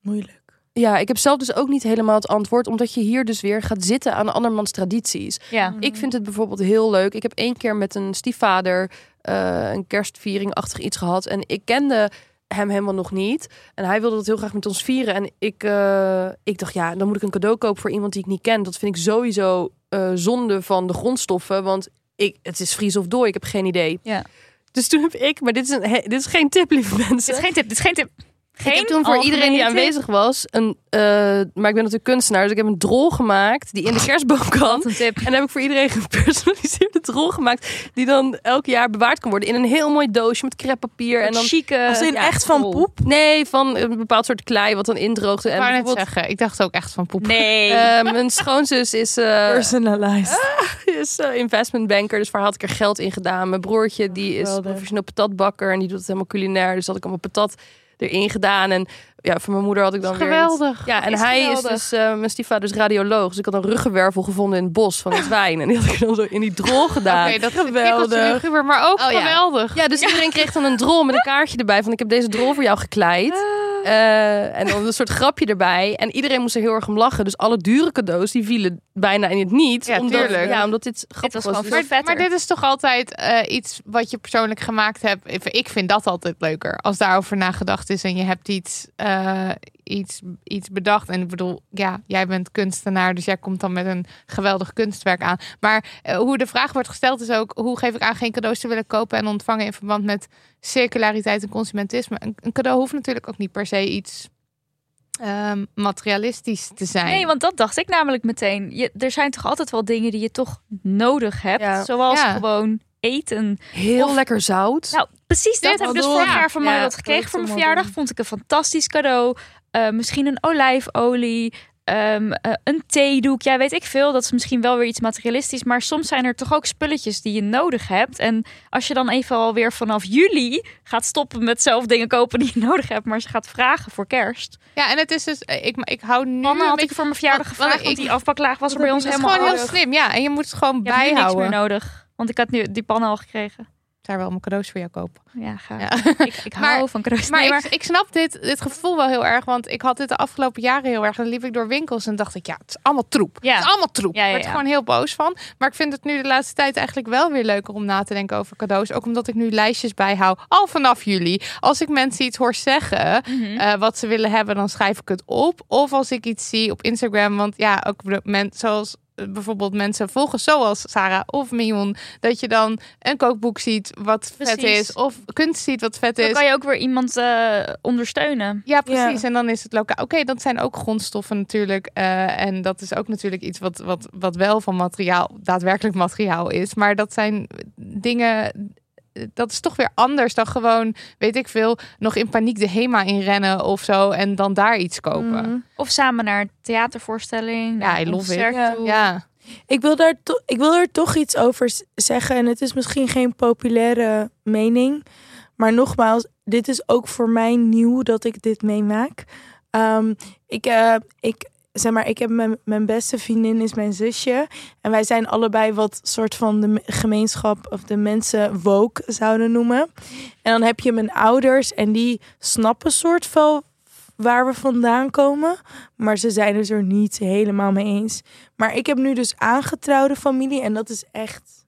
Moeilijk. ja, ik heb zelf dus ook niet helemaal het antwoord, omdat je hier dus weer gaat zitten aan andermans tradities. Ja. Ik vind het bijvoorbeeld heel leuk. Ik heb één keer met een stiefvader eh, een kerstviering-achtig iets gehad. En ik kende hem helemaal nog niet. En hij wilde dat heel graag met ons vieren. En ik, eh, ik dacht, ja, dan moet ik een cadeau kopen voor iemand die ik niet ken. Dat vind ik sowieso eh, zonde van de grondstoffen. Want ik, het is Fries of dooi, ik heb geen idee. Ja. Dus toen heb ik, maar dit is, een, dit is geen tip, lieve mensen. Dit is geen tip. Dit is geen tip. Geen ik heb toen voor iedereen die aanwezig was, een, eh, maar ik ben natuurlijk kunstenaar, dus ik heb een drol gemaakt die in de kerstboom kan. Wat een tip. En dan heb ik voor iedereen een gepersonaliseerde drol gemaakt. Die dan elk jaar bewaard kan worden in een heel mooi doosje met creppapier. En dan chique. Als in ja, echt van poep. nee, van een bepaald soort klei wat dan indroogt. ik En wou net bijvoorbeeld, zeggen. Ik dacht ook echt van poep. Nee. eh, mijn schoonzus is, eh, Personalized. is eh, investmentbanker, dus waar had ik er geld in gedaan. Mijn broertje die is professioneel patatbakker en die doet het helemaal culinair. Dus had ik allemaal patat erin gedaan. En ja, voor mijn moeder had ik dan weer iets- Geweldig. Ja, en Is hij geweldig. is dus, eh mijn stiefvader is radioloog. Dus ik had een ruggenwervel gevonden in het bos van het wijn. En die had ik dan zo in die drol gedaan. Oké, dat is Geweldig. maar ook Oh, ja. geweldig. Ja, dus iedereen kreeg dan een drol met een kaartje erbij. Van ik heb deze drol voor jou gekleid. Eh, en dan een soort grapje erbij. En iedereen moest er heel erg om lachen. Dus alle dure cadeaus die vielen bijna in het niet. Ja, omdat, tuurlijk. Ja, omdat dit grappig was was. gewoon veel Maar, maar dit is toch altijd eh, iets wat je persoonlijk gemaakt hebt. Ik- Ik vind dat altijd leuker. Als daarover nagedacht is en je hebt iets, eh, iets, iets bedacht. En ik bedoel, ja, jij bent kunstenaar, dus jij komt dan met een geweldig kunstwerk aan. Maar eh, hoe de vraag wordt gesteld is ook: hoe geef ik aan geen cadeaus te willen kopen en ontvangen in verband met circulariteit en consumentisme? Een, een cadeau hoeft natuurlijk ook niet per se iets ehm, materialistisch te zijn. Nee, want dat dacht ik namelijk meteen. Je, er zijn toch altijd wel dingen die je toch nodig hebt. Ja. Zoals Ja. gewoon eten. Heel Of- lekker zout. Nou, precies dat Dit heb ik dus vorig jaar van mij wat gekregen dat voor mijn verjaardag. Vond ik een fantastisch cadeau. Eh, misschien een olijfolie. ehm, eh, een theedoek. Ja, weet ik veel. Dat is misschien wel weer iets materialistisch. Maar soms zijn er toch ook spulletjes die je nodig hebt. En als je dan even alweer vanaf juli gaat stoppen met zelf dingen kopen die je nodig hebt. Maar ze gaat vragen voor kerst. Ja, en het is dus, eh, ik, ik hou nu een had ik beetje- voor mijn verjaardag want- want gevraagd. Want ik- die afpaklaag was er bij ons Het is helemaal gewoon heel slim, ja. En je moet het gewoon Je hebt nu niks meer bijhouden. nodig. Want ik had nu die pannen al gekregen. Ik zou wel mijn cadeaus voor jou kopen. Ja, ga. Ja. Ik, ik hou Maar- van cadeaus. Maar, Nee, ik, ik snap dit, dit gevoel wel heel erg. Want ik had dit de afgelopen jaren heel erg. Dan liep ik door winkels en dacht ik, ja, het is allemaal troep. Ja. Het is allemaal troep. Ja, ja, Ik werd er gewoon heel boos van. Maar ik vind het nu de laatste tijd eigenlijk wel weer leuker om na te denken over cadeaus. Ook omdat ik nu lijstjes bijhoud. Al vanaf juli. Als ik mensen iets hoor zeggen Mhm. eh, wat ze willen hebben, dan schrijf ik het op. Of als ik iets zie op Instagram. Want ja, ook de men, zoals bijvoorbeeld mensen volgen zoals Sarah of Mion. Dat je dan een kookboek ziet wat vet is. Of kunst ziet wat vet Dan is. kan je ook weer iemand eh, ondersteunen. Ja, precies. En dan is het lokaal. Oké, dat zijn ook grondstoffen natuurlijk. eh, en dat is ook natuurlijk iets wat, wat, wat wel van materiaal, daadwerkelijk materiaal is. Maar dat zijn dingen. Dat is toch weer anders dan gewoon, weet ik veel, nog in paniek de HEMA inrennen of zo. En dan daar iets kopen. Mhm. Of samen naar een theatervoorstelling. Ja, I love it. Ja. Ik wil, daar ik wil er toch iets over zeggen. En het is misschien geen populaire mening. Maar nogmaals, dit is ook voor mij nieuw dat ik dit meemaak. Ehm, ik, eh, ik, zeg maar, ik heb mijn, mijn beste vriendin is mijn zusje. En wij zijn allebei wat soort van de me- gemeenschap of de mensen woke zouden noemen. En dan heb je mijn ouders en die snappen soort van waar we vandaan komen. Maar ze zijn het er niet helemaal mee eens. Maar ik heb nu dus aangetrouwde familie en dat is echt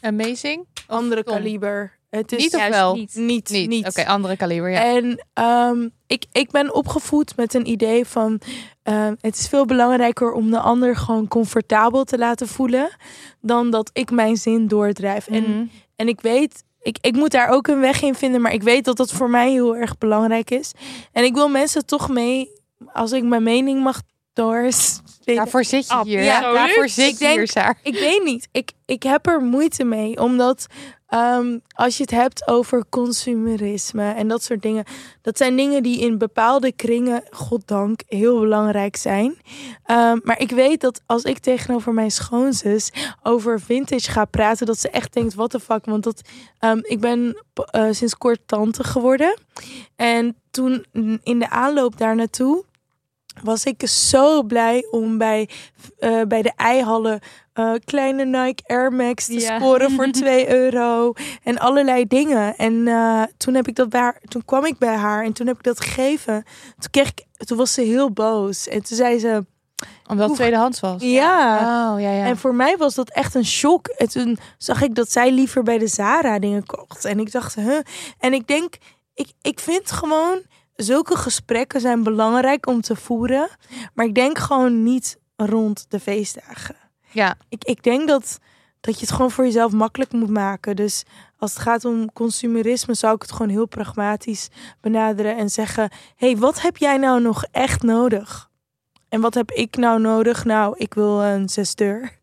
Amazing. andere kaliber. Het is Niet of wel? niet. niet. Niet. niet. Oké, andere kaliber. Ja. En ehm, ik, ik ben opgevoed met een idee van... ehm, het is veel belangrijker om de ander gewoon comfortabel te laten voelen... dan dat ik mijn zin doordrijf. En, Mhm. en ik weet... Ik, ik moet daar ook een weg in vinden, maar ik weet dat dat voor mij heel erg belangrijk is. En ik wil mensen toch mee, als ik mijn mening mag doorspelen. Daarvoor zit je hier. Ja, Ja, daarvoor zit Ik je denk- hier, Saar. Ik weet niet. Ik, ik heb er moeite mee. Omdat ehm, als je het hebt over consumerisme en dat soort dingen. Dat zijn dingen die in bepaalde kringen, goddank, heel belangrijk zijn. Ehm, maar ik weet dat als ik tegenover mijn schoonzus over vintage ga praten. Dat ze echt denkt, what the fuck. Want dat, ehm, ik ben eh, sinds kort tante geworden. En toen in de aanloop daar naartoe was ik zo blij om bij, eh, bij de eihallen eh, kleine Nike Air Max te Ja. scoren voor 2 euro en allerlei dingen. En eh, toen heb ik dat bij haar, toen kwam ik bij haar en toen heb ik dat gegeven. Toen kreeg ik, toen was ze heel boos en toen zei ze, Omdat het tweedehands was. ja. Oh, ja, ja. En voor mij was dat echt een shock. En toen zag ik dat zij liever bij de Zara dingen kocht. En ik dacht, huh? En ik denk, ik, ik vind gewoon, zulke gesprekken zijn belangrijk om te voeren. Maar ik denk gewoon niet rond de feestdagen. ja. Ik, ik denk dat, dat je het gewoon voor jezelf makkelijk moet maken. Dus als het gaat om consumerisme, zou ik het gewoon heel pragmatisch benaderen en zeggen: hey, wat heb jij nou nog echt nodig? En wat heb ik nou nodig? Nou, ik wil een zesdeur.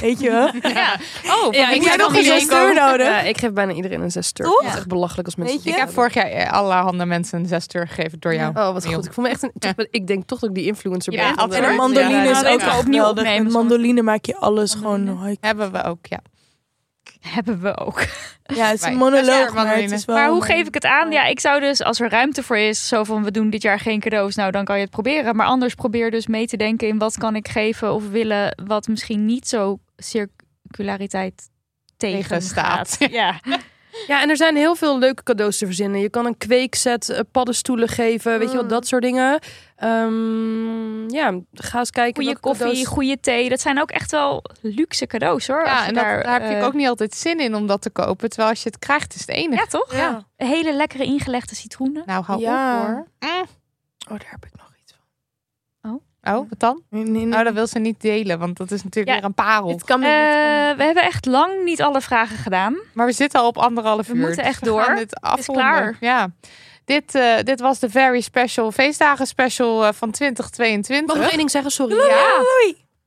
Weet je wel? Ja. Oh, Ja, ik heb nog een zesdeur nodig? Ja, ik geef bijna iedereen een zesster. Toch? Het is echt belachelijk als mensen Weet dat je? Ik heb vorig jaar eh, allerhande mensen een zesdeur gegeven door jou. Oh, wat goed. Ik voel me echt een. Ik denk toch dat ik die influencer Ja, ben. En een de- mandoline Ja, is ook opnieuw Met mandoline maak je alles Mandoline. gewoon... Hebben we ook, ja. Hebben we ook. Ja, het is een monoloog, waar, maar het is wel... Maar hoe geef ik het aan? Ja, ik zou dus, als er ruimte voor is, zo van we doen dit jaar geen cadeaus, nou dan kan je het proberen. Maar anders probeer dus mee te denken in wat kan ik geven of willen, wat misschien niet zo circulariteit tegenstaat. Tegenstaat. Ja. Ja, en er zijn heel veel leuke cadeaus te verzinnen. Je kan een kweekset, eh, paddenstoelen geven, weet je wat, dat soort dingen. Ehm, ja, ga eens kijken. Goede koffie, cadeaus- goede thee. Dat zijn ook echt wel luxe cadeaus hoor. Als Ja, en dat, daar, daar heb eh, ik ook niet altijd zin in om dat te kopen. Terwijl als je het krijgt, is het enige. Ja, toch? Ja. Hele lekkere ingelegde citroenen. Nou, hou Ja. op hoor. Oh, daar heb ik nog. Oh, wat dan? Nee, nee, nee. Nou, dat wil ze niet delen, want dat is natuurlijk Ja. weer een parel. Het kan Eh, we hebben echt lang niet alle vragen gedaan. Maar we zitten al op anderhalf We uur. moeten dus echt we door. gaan dit afronden. klaar. Ja. Dit, eh, dit was de very special feestdagen special eh, van 2022. Mag ik nog één ding zeggen? Sorry. Ja.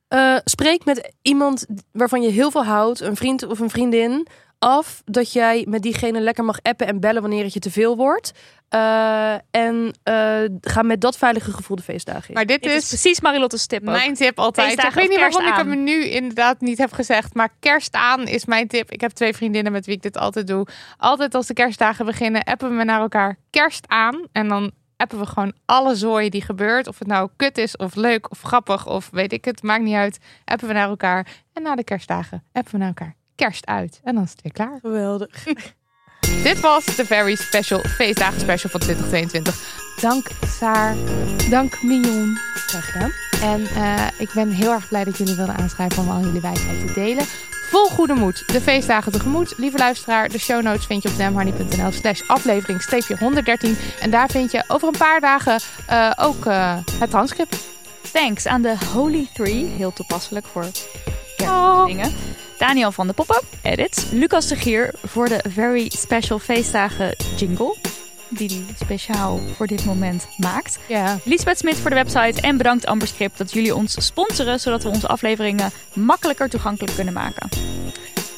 eh, spreek met iemand waarvan je heel veel houdt, een vriend of een vriendin, af dat jij met diegene lekker mag appen en bellen wanneer het je te veel wordt. Eh, en eh, ga met dat veilige gevoel de feestdagen in. Maar dit, Dit is is precies Marilotte's tip ook. mijn tip altijd. Ik weet niet waarom ik hem aan? nu inderdaad niet heb gezegd. Maar kerst aan is mijn tip. Ik heb twee vriendinnen met wie ik dit altijd doe. Altijd als de kerstdagen beginnen, appen we naar elkaar kerst aan. En dan appen we gewoon alle zooi die gebeurt. Of het nou kut is, of leuk, of grappig, of weet ik het. Maakt niet uit. Appen we naar elkaar. En na de kerstdagen appen we naar elkaar kerst uit. En dan is het weer klaar. Geweldig. Dit was de Very Special Feestdagen Special van 2022. Dank Saar. Dank Mignon. Graag gedaan. En eh, ik ben heel erg blij dat jullie wilden aanschrijven om al jullie wijsheid te delen. Vol goede moed de feestdagen tegemoet. Lieve luisteraar, de show notes vind je op damharney.nl slash aflevering 113. En daar vind je over een paar dagen eh, ook eh, het transcript. Thanks aan de Holy Three, heel toepasselijk voor Oh. Daniel van de Poppen, edits. Lucas de Gier voor de Very Special Feestdagen jingle. Die hij speciaal voor dit moment maakt. Ja. Lisbeth Smit voor de website. En bedankt Amberscript dat jullie ons sponsoren. Zodat we onze afleveringen makkelijker toegankelijk kunnen maken.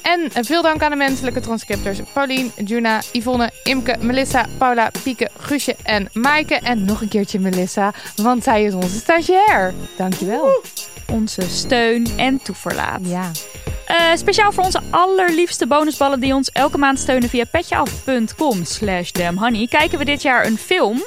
En veel dank aan de menselijke transcripters Paulien, Juna, Yvonne, Imke, Melissa, Paula, Pieke, Guusje en Maaike. En nog een keertje Melissa, want zij is onze stagiair. Dankjewel. Onze steun en toeverlaat. Ja. Eh, speciaal voor onze allerliefste bonusballen die ons elke maand steunen via petjeaf.com slash damnhoney kijken we dit jaar een film.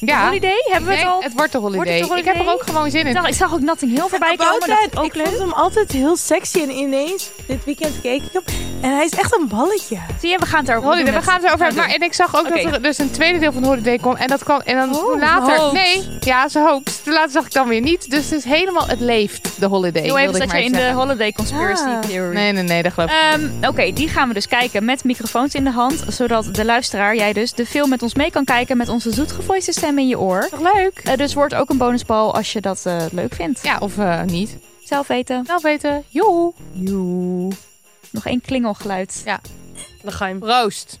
Ja. Holiday, hebben we Nee, het al? het wordt de holiday. Wordt het de Ik heb er ook gewoon zin Ik, in. dacht, ik zag ook Notting Hill voorbij komen. Dat ook ik leuk. vond hem altijd heel sexy en ineens, dit weekend keek ik hem. En hij is echt een balletje. Zie je, we gaan het erover Holiday, we gaan het erover hebben. Maar, en ik zag ook dat er dus een tweede deel van Holiday komt. En dat kwam. En dan Oh, later. hoax. Nee, ja, ze. Toen later zag ik dan weer niet. Dus het is helemaal. Het leeft, de Holiday. Heel wilde even ik dat je in de. Holiday Conspiracy Ah. Theory. Nee, nee, nee, dat geloof ik. Ehm, Oké, die gaan we dus kijken met microfoons in de hand. Zodat de luisteraar, jij dus, de film met ons mee kan kijken met onze zoetgevoiste stem in je oor. Toch leuk? Eh, dus wordt ook een bonusbal als je dat eh, leuk vindt. Ja, of eh, niet. Zelf weten. Zelf weten. Joe. Joe. Nog één klingelgeluid. Dan ga je hem. Proost.